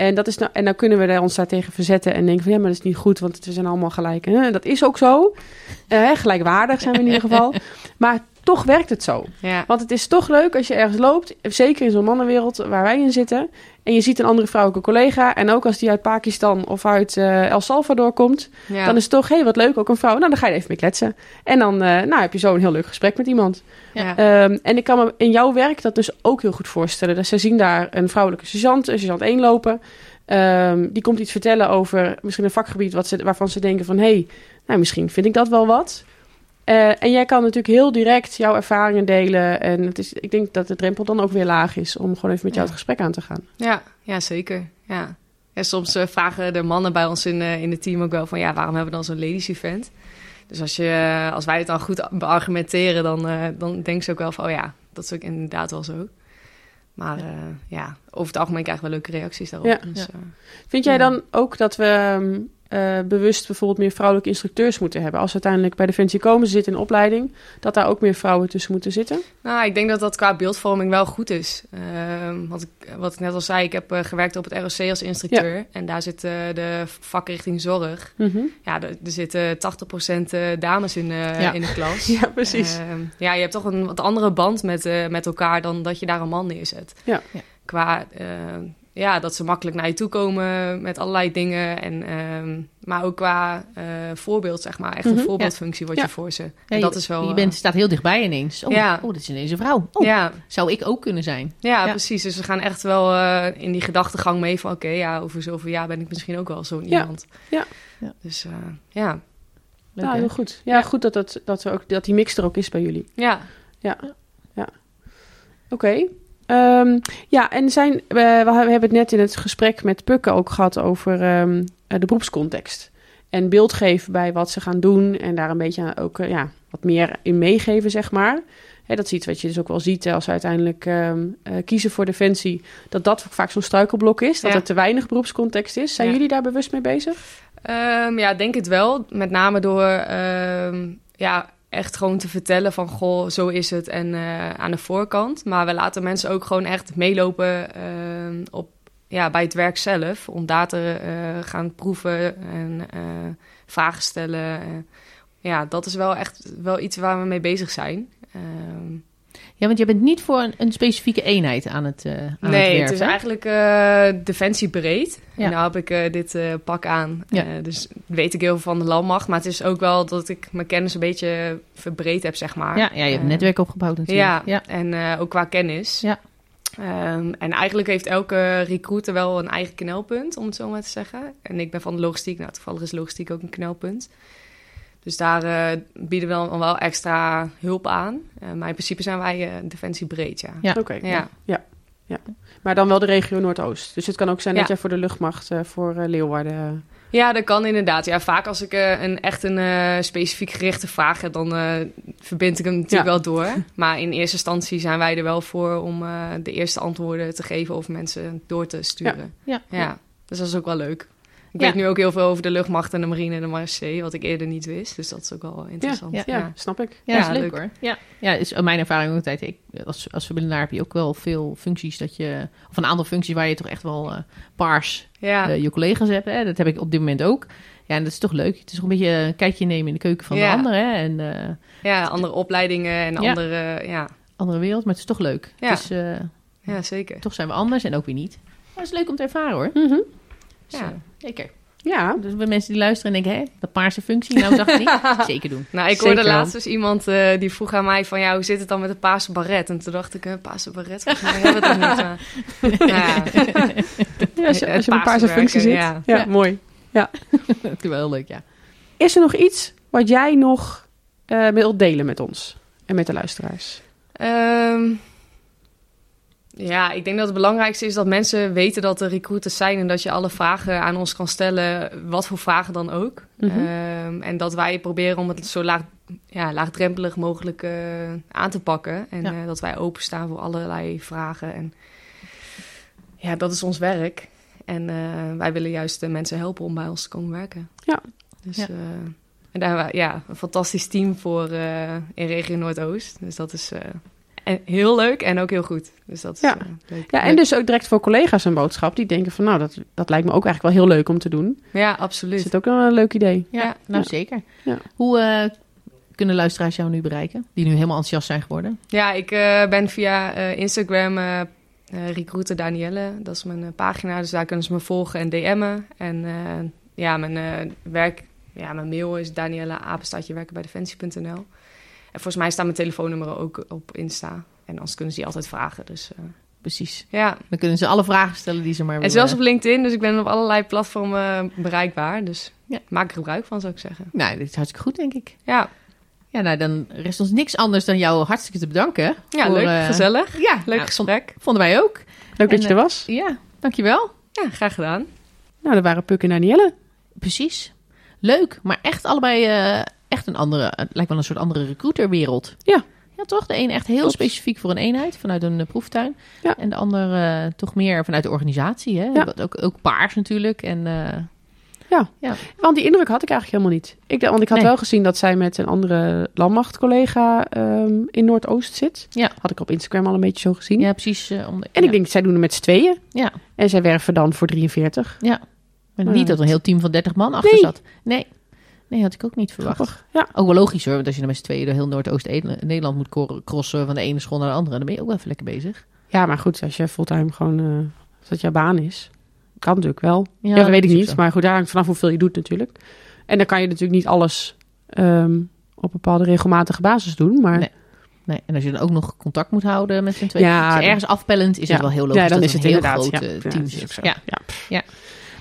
En, dat is nou, en dan kunnen we ons daar tegen verzetten en denken van ja, maar dat is niet goed, want we zijn allemaal gelijk. En dat is ook zo. Uh, gelijkwaardig zijn we in ieder geval. <laughs> Maar toch werkt het zo. Ja. Want het is toch leuk als je ergens loopt, zeker in zo'n mannenwereld waar wij in zitten, en je ziet een andere vrouwelijke collega, en ook als die uit Pakistan of uit uh, El Salvador komt, ja. dan is het toch, hé, hey, wat leuk, ook een vrouw. Nou, dan ga je even mee kletsen. En dan uh, nou, heb je zo een heel leuk gesprek met iemand. Ja. Um, en ik kan me in jouw werk dat dus ook heel goed voorstellen. Dus ze zien daar een vrouwelijke sergeant, een sergeant 1 lopen. Um, die komt iets vertellen over misschien een vakgebied wat ze, waarvan ze denken van... hé, hey, nou, misschien vind ik dat wel wat. Uh, en jij kan natuurlijk heel direct jouw ervaringen delen. En het is, ik denk dat de drempel dan ook weer laag is... om gewoon even met jou ja. het gesprek aan te gaan. Ja, ja zeker. Ja. En soms uh, vragen de mannen bij ons in, uh, in het team ook wel van... ja, waarom hebben we dan zo'n ladies event? Dus als, je, als wij het dan goed beargumenteren... dan, dan denken ze ook wel van... oh ja, dat is ook inderdaad wel zo. Maar ja. Ja, over het algemeen krijgen we leuke reacties daarop. Ja. Dus, Vind jij dan ook dat we uh, bewust bijvoorbeeld meer vrouwelijke instructeurs moeten hebben? Als we uiteindelijk bij Defensie komen, ze zitten in opleiding, dat daar ook meer vrouwen tussen moeten zitten? Nou, ik denk dat dat qua beeldvorming wel goed is. wat, ik, wat ik net al zei, ik heb gewerkt op het ROC als instructeur. Ja. En daar zit de vakrichting zorg. Mm -hmm. Ja, er, er zitten 80% dames in, ja. in de klas. <laughs> ja, precies. Ehm, ja, je hebt toch een wat andere band met, met elkaar dan dat je daar een man neerzet. Ja. Qua ja, dat ze makkelijk naar je toe komen met allerlei dingen. En, um, maar ook qua uh, voorbeeld, zeg maar. Echt een mm -hmm, voorbeeldfunctie ja. wordt ja. je voor ze. Ja, en dat is wel, je bent, staat heel dichtbij ineens. Oh, ja. oh dit is ineens een vrouw. Oh, ja. Zou ik ook kunnen zijn? Ja, precies. Dus we gaan echt wel uh, in die gedachtegang mee van... oké, okay, ja, over zoveel jaar ben ik misschien ook wel zo'n iemand. Ja. Dus uh, ja. Leuk, nou, heel goed. Ja, goed dat, dat, dat, ook, dat die mix er ook is bij jullie. Ja. Ja. ja. Oké. Okay. Um, ja, en zijn, uh, we hebben het net in het gesprek met Pukke ook gehad over um, de beroepscontext. En beeld geven bij wat ze gaan doen en daar een beetje ook uh, ja, wat meer in meegeven, zeg maar. Dat is iets wat je dus ook wel ziet als ze uiteindelijk um, uh, kiezen voor defensie. Dat dat vaak zo'n struikelblok is, dat ja. er te weinig beroepscontext is. Zijn ja. jullie daar bewust mee bezig? ja, denk het wel. Met name door ja, echt gewoon te vertellen van goh, zo is het en aan de voorkant. Maar we laten mensen ook gewoon echt meelopen op, ja, bij het werk zelf. Om daar te gaan proeven en vragen stellen. ja, dat is wel echt wel iets waar we mee bezig zijn. Ehm, ja, want je bent niet voor een, een specifieke eenheid aan het uh, aan Nee, het, het, is eigenlijk uh, defensiebreed. Ja. En nou heb ik uh, dit pak aan. Ja. dus weet ik heel veel van de landmacht. Maar het is ook wel dat ik mijn kennis een beetje verbreed heb, zeg maar. Ja, ja je hebt een netwerk opgebouwd natuurlijk. Ja, ja. en ook qua kennis. Ja. Um, en eigenlijk heeft elke recruiter wel een eigen knelpunt, om het zo maar te zeggen. En ik ben van de logistiek. Nou, toevallig is logistiek ook een knelpunt. Dus daar uh, bieden we dan wel extra hulp aan. Uh, maar in principe zijn wij uh, defensie breed, ja. Ja, oké. ja. ja. ja. Maar dan wel de regio Noordoost. Dus het kan ook zijn dat jij voor de luchtmacht voor Leeuwarden... Ja, dat kan inderdaad. Ja, vaak als ik een, echt een specifiek gerichte vraag heb, dan verbind ik hem natuurlijk wel door. <laughs> Maar in eerste instantie zijn wij er wel voor om de eerste antwoorden te geven of mensen door te sturen. Ja. ja. Dus dat is ook wel leuk. Ik weet nu ook heel veel over de luchtmacht en de marine en de marechaussee, wat ik eerder niet wist. Dus dat is ook wel interessant. Ja, ja, snap ik. Ja, dat is leuk, hoor. Ja, ja is mijn ervaring ook altijd. Ik, als, als verbindenaar heb je ook wel veel functies dat je... Of een aantal functies waar je toch echt wel uh, paars uh, je collega's hebt. Hè? Dat heb ik op dit moment ook. Ja, en dat is toch leuk. Het is ook een beetje een kijkje nemen in de keuken van de ander. Hè? En, uh, ja, andere opleidingen en andere... Ja. Andere wereld, maar het is toch leuk. Ja, het is, ja zeker. Toch zijn we anders en ook weer niet. Maar het is leuk om te ervaren hoor. Mm -hmm. ja. Zeker. Ja. Dus bij mensen die luisteren en denken, hé, dat paarse functie, nou dacht ik niet. <laughs> Zeker doen. Nou, ik hoorde laatst dus iemand uh, die vroeg aan mij van, ja, hoe zit het dan met een paarse baret? En toen dacht ik, een paarse baret, volgens mij hebben we nog niet. Uh, <laughs> ja. ja, als je, als je een paarse functie zit. Ja, ja, mooi. Ja. <laughs> dat is wel heel leuk, ja. Is er nog iets wat jij nog uh, wilt delen met ons en met de luisteraars? Um, ja, ik denk dat het belangrijkste is dat mensen weten dat er recruiters zijn en dat je alle vragen aan ons kan stellen, wat voor vragen dan ook. Mm -hmm. um, en dat wij proberen om het zo laag, ja, laagdrempelig mogelijk uh, aan te pakken. En ja. uh, dat wij openstaan voor allerlei vragen. En ja, dat is ons werk. En uh, wij willen juist de mensen helpen om bij ons te komen werken. Ja. Dus, ja. en daar hebben we ja, een fantastisch team voor in regio Noordoost. Dus dat is en heel leuk en ook heel goed. Dus dat is ja. Uh, leuk. Ja, en dus ook direct voor collega's een boodschap. Die denken van, nou, dat, dat lijkt me ook eigenlijk wel heel leuk om te doen. Ja, absoluut. Is het ook een leuk idee? Ja, ja. nou zeker. Hoe uh, kunnen luisteraars jou nu bereiken? Die nu helemaal enthousiast zijn geworden? Ja, ik uh, ben via Instagram Recruiter Danielle. Dat is mijn pagina. Dus daar kunnen ze me volgen en DM'en. En ja, mijn werk... Ja, mijn mail is Danielle Apenstaatje werken bij defensie.nl. En volgens mij staan mijn telefoonnummer ook op Insta. En anders kunnen ze die altijd vragen. Dus, uh, Precies. Ja. Dan kunnen ze alle vragen stellen die ze maar willen. En zelfs op LinkedIn. Dus ik ben op allerlei platformen bereikbaar. Dus ja. maak er gebruik van, zou ik zeggen. Nou, dit is hartstikke goed, denk ik. Ja. Ja, nou, dan rest ons niks anders dan jou hartstikke te bedanken. Ja, voor, leuk, uh, gezellig. Ja, leuk nou, gesprek. Vonden wij ook. Leuk en, dat je er was. Uh, ja, dankjewel. Ja, graag gedaan. Nou, dat waren Puk en Danielle. Precies. Leuk, maar echt allebei uh, echt een andere, het lijkt wel een soort andere recruiterwereld. Ja. Ja, toch? De een echt heel Klopt. specifiek voor een eenheid vanuit een uh, proeftuin. Ja. En de ander uh, toch meer vanuit de organisatie. Hè? Ja. Ook, ook paars natuurlijk. En, uh, ja. ja, want die indruk had ik eigenlijk helemaal niet. Ik, want ik had nee. wel gezien dat zij met een andere landmachtcollega um, in Noordoost zit. Ja. Had ik op Instagram al een beetje zo gezien. Ja, precies. Om de, en ik denk, zij doen het met z'n tweeën. Ja. En zij werven dan voor 43. Ja. Maar niet dat een heel team van 30 man achter nee. zat. Nee. Nee, had ik ook niet verwacht. Grappig. Ja. Ook wel logisch hoor, want als je dan met z'n tweeën door heel Noordoost-Nederland moet crossen van de ene school naar de andere, dan ben je ook wel even lekker bezig. Ja, maar goed, als je fulltime gewoon, uh, als dat jouw baan is, kan natuurlijk wel. Ja, ja dat weet ik niet, maar goed, daar hangt vanaf hoeveel je doet natuurlijk. En dan kan je natuurlijk niet alles um, op bepaalde regelmatige basis doen, maar... Nee. Nee, en als je dan ook nog contact moet houden met z'n tweeën, ja, dus ergens afpellend, is ja. het wel heel logisch ja, dan dat is het een heel groot ja. team ja. Ja.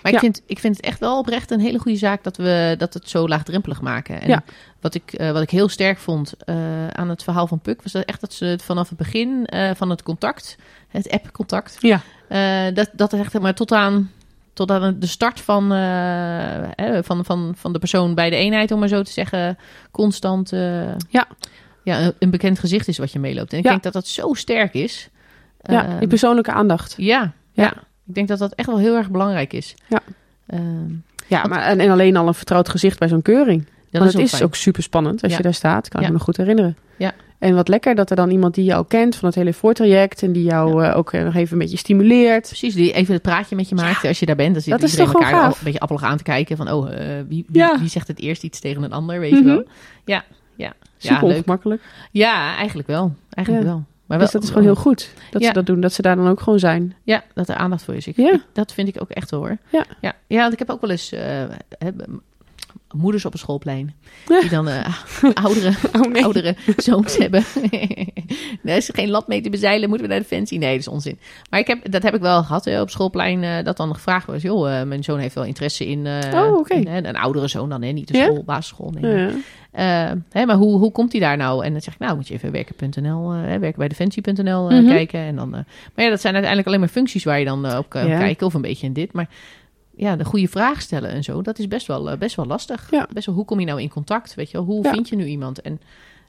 Ja. Maar ik, vind, ik vind het echt wel oprecht een hele goede zaak dat we dat het zo laagdrempelig maken. En Ja. wat, ik, uh, wat ik heel sterk vond uh, aan het verhaal van Puk, was dat echt dat ze het vanaf het begin uh, van het contact, het app-contact, Ja. dat, dat echt maar tot aan, tot aan de start van, van, van, van de persoon bij de eenheid, om maar zo te zeggen, constant ja. Ja, een, bekend gezicht is wat je meeloopt. En ik Ja. denk dat dat zo sterk is. ja, Ehm, die persoonlijke aandacht. ja, Ja. ja. Ik denk dat dat echt wel heel erg belangrijk is. Ja. Ehm, Ja, maar en, en alleen al een vertrouwd gezicht bij zo'n keuring. Dat is het is ook super spannend als je daar staat. Kan ik me goed herinneren. Ja. En wat lekker dat er dan iemand die jou kent van het hele voortraject en die jou uh, ook nog even een beetje stimuleert. Precies, die even het praatje met je maakt als je daar bent. Dan zit dat is toch elkaar een beetje appelig aan te kijken van oh, uh, wie, wie, wie, zegt het eerst iets tegen een ander, weet je mhm. wel. Ja, ja. Super ja, ongemakkelijk. Ja, eigenlijk wel. Eigenlijk wel. Maar dus wel, dus dat is gewoon heel goed dat ze dat doen. Dat ze daar dan ook gewoon zijn. Ja, dat er aandacht voor is. Ik, ja. dat vind ik ook echt hoor. Ja. Ja, ja want ik heb ook wel eens... Uh, moeders op een schoolplein. <laughs> Die dan uh, <laughs> oudere, oh, oudere zoons <laughs> hebben. er is geen land mee te bezeilen, moeten we naar de fancy? Nee, dat is onzin. Maar ik heb, dat heb ik wel gehad hè, op schoolplein. Uh, dat dan gevraagd was, joh, uh, mijn zoon heeft wel interesse in... oh, okay. een oudere zoon dan, hè, niet de school, basisschool. Nee, ja. hè, maar hoe, hoe komt hij daar nou? En dan zeg ik, nou moet je even werken.nl, werken bij defensie.nl mm kijken. En dan, maar ja, dat zijn uiteindelijk alleen maar functies waar je dan op kan kijken. Of een beetje in dit. Maar ja, de goede vraag stellen en zo, dat is best wel, eh, best wel lastig. Ja. Best wel, hoe kom je nou in contact? Weet je wel, hoe vind je nu iemand? En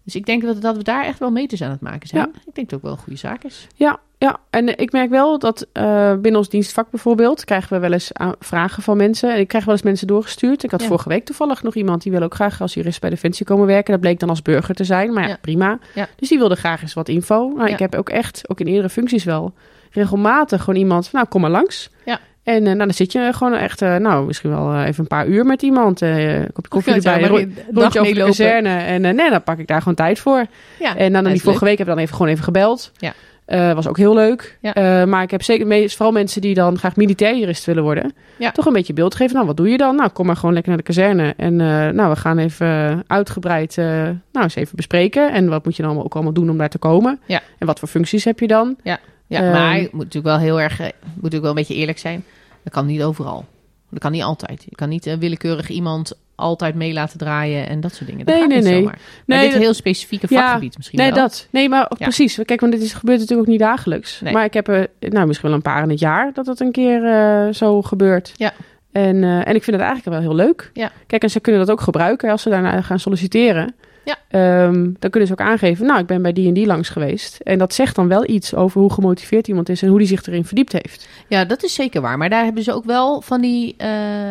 dus ik denk dat, dat we daar echt wel meters aan het maken zijn. Ja. Ik denk dat het ook wel een goede zaak is. Ja, ja. en eh, ik merk wel dat uh, binnen ons dienstvak bijvoorbeeld krijgen we wel eens vragen van mensen. En ik krijg wel eens mensen doorgestuurd. Ik had vorige week toevallig nog iemand die wil ook graag als jurist bij Defensie komen werken. Dat bleek dan als burger te zijn, maar ja, prima. Dus die wilde graag eens wat info. Nou, ik heb ook echt, ook in eerdere functies wel, regelmatig gewoon iemand, nou kom maar langs. Ja. En uh, nou, dan zit je gewoon echt, uh, nou, misschien wel uh, even een paar uur met iemand. een kopje koffie erbij, ro rondje over de kazerne. En nee, dan pak ik daar gewoon tijd voor. Ja, en dan, die vorige week heb ik dan even, gewoon even gebeld. Ja. was ook heel leuk. Ja. maar ik heb zeker, meest, vooral mensen die dan graag militair jurist willen worden. Ja. Toch een beetje beeld geven. Nou, wat doe je dan? Nou, kom maar gewoon lekker naar de kazerne. En nou, we gaan even uitgebreid, nou, eens even bespreken. En wat moet je dan ook allemaal doen om daar te komen? Ja. En wat voor functies heb je dan? Ja. Ja, uh, maar moet natuurlijk wel heel erg, moet natuurlijk wel een beetje eerlijk zijn. Dat kan niet overal. Dat kan niet altijd. Je kan niet uh, willekeurig iemand altijd mee laten draaien en dat soort dingen. Dat nee, nee, nee. Zomaar. Nee, maar dit dat, heel specifieke vakgebied misschien Nee, wel. dat. Nee, maar precies. Kijk, want dit is, gebeurt natuurlijk ook niet dagelijks. Nee. Maar ik heb er nou, misschien wel een paar in het jaar dat het een keer uh, zo gebeurt. Ja. En, uh, en ik vind het eigenlijk wel heel leuk. Ja. Kijk, en ze kunnen dat ook gebruiken als ze daarna gaan solliciteren. Ja. Um, dan kunnen ze ook aangeven, nou, ik ben bij die en die langs geweest. En dat zegt dan wel iets over hoe gemotiveerd iemand is en hoe die zich erin verdiept heeft. Ja, dat is zeker waar. Maar daar hebben ze ook wel van die, uh,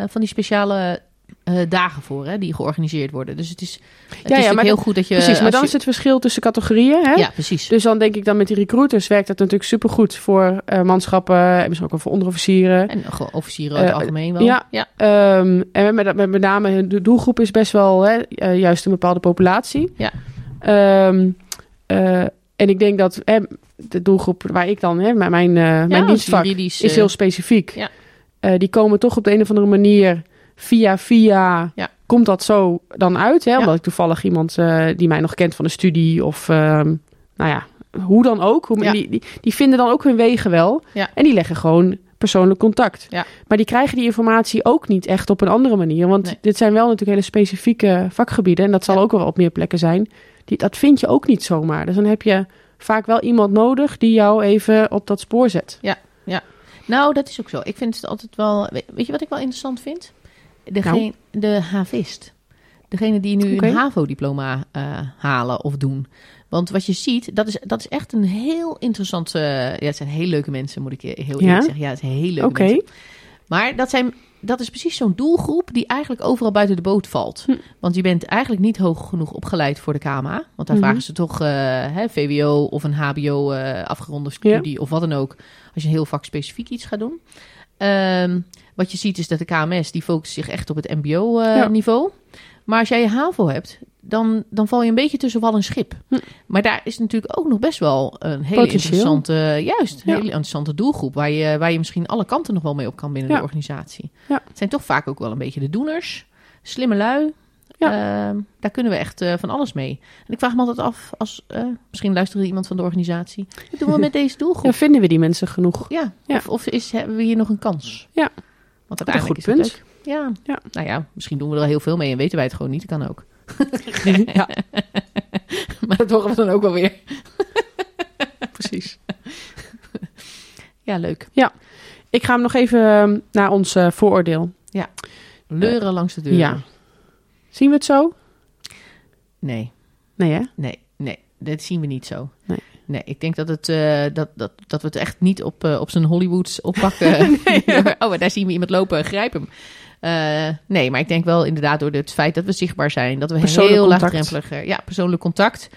van die speciale uh, dagen voor, hè, die georganiseerd worden. Dus het is, het ja, is ja, maar heel goed dat je... Precies, maar dan is het verschil tussen categorieën. Hè? Ja, precies. Dus dan denk ik dan met die recruiters werkt dat natuurlijk supergoed voor uh, manschappen en misschien ook voor onderofficieren. En officieren in het algemeen wel. Ja, ja. Um, en met, met, met name de doelgroep is best wel hè, juist een bepaalde populatie. Ja. Um, en ik denk dat hè, de doelgroep waar ik dan, hè, mijn, mijn, ja, mijn dienstvak is heel specifiek. Ja. Uh, die komen toch op de een of andere manier via via ja. komt dat zo dan uit. Hè? Omdat ik toevallig iemand uh, die mij nog kent van de studie of uh, nou ja, hoe dan ook. Hoe, ja. die, die, die, vinden dan ook hun wegen wel. En die leggen gewoon persoonlijk contact. Maar die krijgen die informatie ook niet echt op een andere manier. Want nee. dit zijn wel natuurlijk hele specifieke vakgebieden. En dat zal ook wel op meer plekken zijn. Die, dat vind je ook niet zomaar. Dus dan heb je vaak wel iemand nodig die jou even op dat spoor zet. Ja, ja. Nou, dat is ook zo. Ik vind het altijd wel... Weet je wat ik wel interessant vind? Degene, nou. De havist. Degene die nu okay. een HAVO-diploma uh, halen of doen. Want wat je ziet, dat is, dat is echt een heel interessant... Uh, ja, het zijn heel leuke mensen, moet ik heel eerlijk ja? zeggen. Ja, het zijn heel leuke okay. mensen. Maar dat, zijn, dat is precies zo'n doelgroep die eigenlijk overal buiten de boot valt. Hm. Want je bent eigenlijk niet hoog genoeg opgeleid voor de KMA. Want daar mm -hmm. vragen ze toch uh, hè, VWO of een HBO afgeronde studie ja. of wat dan ook. Als je een heel vakspecifiek iets gaat doen. Um, wat je ziet is dat de KMS, die focust zich echt op het mbo-niveau. Uh, ja. Maar als jij je HAVO hebt, dan, dan val je een beetje tussen wal en schip. Hm. Maar daar is natuurlijk ook nog best wel een hele interessante, juist, ja. hele interessante doelgroep. Waar je, waar je misschien alle kanten nog wel mee op kan binnen ja. de organisatie. Ja. Het zijn toch vaak ook wel een beetje de doeners. Slimme lui. Ja. Uh, daar kunnen we echt uh, van alles mee. En ik vraag me altijd af, als, uh, misschien luistert iemand van de organisatie. Wat doen we <laughs> met deze doelgroep? Ja, vinden we die mensen genoeg? Ja, Of, of is, hebben we hier nog een kans? Ja. Want uiteindelijk een goed punt. Ja. ja. Nou ja, misschien doen we er heel veel mee en weten wij het gewoon niet. Dat kan ook. <laughs> ja. <laughs> maar dat horen we dan ook wel weer. Precies. ja, leuk. Ja. Ik ga hem nog even ehm, naar ons uh, vooroordeel. Ja. Leuren langs de deur. Ja. Zien we het zo? Nee. Nee, hè? Nee, nee. Dat zien we niet zo. Nee. Nee, ik denk dat, het, uh, dat, dat, dat we het echt niet op, uh, op zijn Hollywoods oppakken. <laughs> <laughs> nee, ja. oh, daar zien we iemand lopen, grijp hem. nee, maar ik denk wel inderdaad door het feit dat we zichtbaar zijn, dat we heel laagdrempelig... Ja, persoonlijk contact.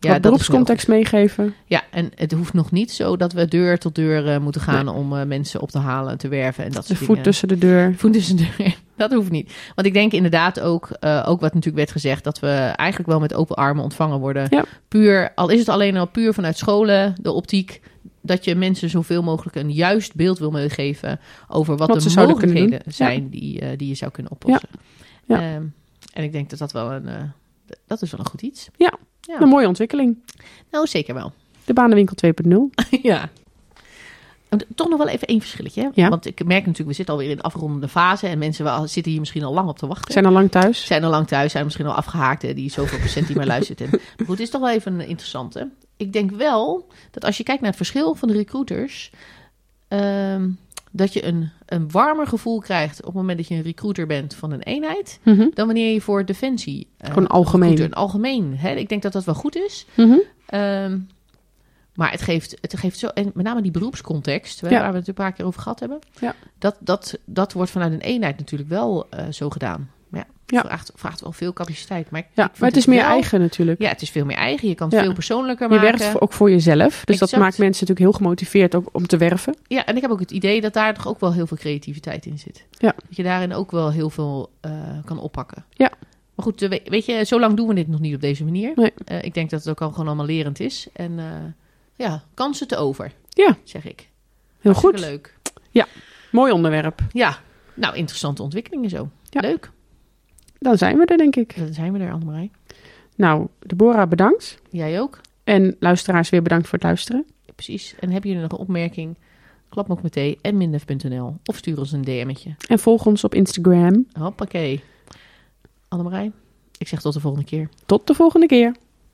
Ja, beroepscontext meegeven. Ja, en het hoeft nog niet zo dat we deur tot deur moeten gaan om mensen op te halen, te werven en dat de soort voet tussen de deur. Voet tussen de deur. Dat hoeft niet. Want ik denk inderdaad ook, uh, ook wat natuurlijk werd gezegd, dat we eigenlijk wel met open armen ontvangen worden. Ja. Puur, al is het alleen al puur vanuit scholen, de optiek, dat je mensen zoveel mogelijk een juist beeld wil meegeven over wat, wat de mogelijkheden zijn die, die je zou kunnen oplossen. Ja. Um, en ik denk dat dat wel een, dat is wel een goed iets. Ja, ja. Een mooie ontwikkeling. Nou, zeker wel. De banenwinkel <laughs> 2.0. ja. Toch nog wel even één verschilletje. Ja. Want ik merk natuurlijk, we zitten alweer in de afrondende fase. En mensen zitten hier misschien al lang op te wachten. Zijn al lang thuis. Zijn al lang thuis, zijn misschien al afgehaakt. Die zoveel procent die maar <laughs> luistert. maar goed, het is toch wel even een interessante. Ik denk wel dat als je kijkt naar het verschil van de recruiters... Ehm, dat je een, een warmer gevoel krijgt op het moment dat je een recruiter bent van een eenheid, mhm. dan wanneer je voor defensie. Uh, Gewoon algemeen. Een algemeen. Hè? Ik denk dat dat wel goed is. Ehm, maar het geeft, het geeft zo, en met name die beroepscontext, waar we het een paar keer over gehad hebben, ja. dat, dat, dat wordt vanuit een eenheid natuurlijk wel uh, zo gedaan. Ja. Vraagt, vraagt wel veel capaciteit. Maar, ja, maar het is meer eigen natuurlijk. Ja, het is veel meer eigen. Je kan het veel persoonlijker maken. Je werkt ook voor jezelf. Dus dat maakt mensen natuurlijk heel gemotiveerd ook om te werven. Ja, en ik heb ook het idee dat daar toch ook wel heel veel creativiteit in zit. Ja. Dat je daarin ook wel heel veel uh, kan oppakken. Ja. Maar goed, weet je, zo lang doen we dit nog niet op deze manier. Nee. Uh, ik denk dat het ook al gewoon allemaal lerend is. En ja, kansen te over. Ja. Zeg ik. Heel Hartstikke goed. leuk. Ja, mooi onderwerp. Ja, nou, interessante ontwikkelingen zo. Ja. Leuk. Dan zijn we er, denk ik. Dan zijn we er, Annemarij. Nou, Deborah, bedankt. Jij ook. En luisteraars weer bedankt voor het luisteren. precies. En heb je nog een opmerking? Klap nog meteen en mindef.nl of stuur ons een DM'tje. En volg ons op Instagram. Hoppakee. Annemarij, ik zeg tot de volgende keer. Tot de volgende keer.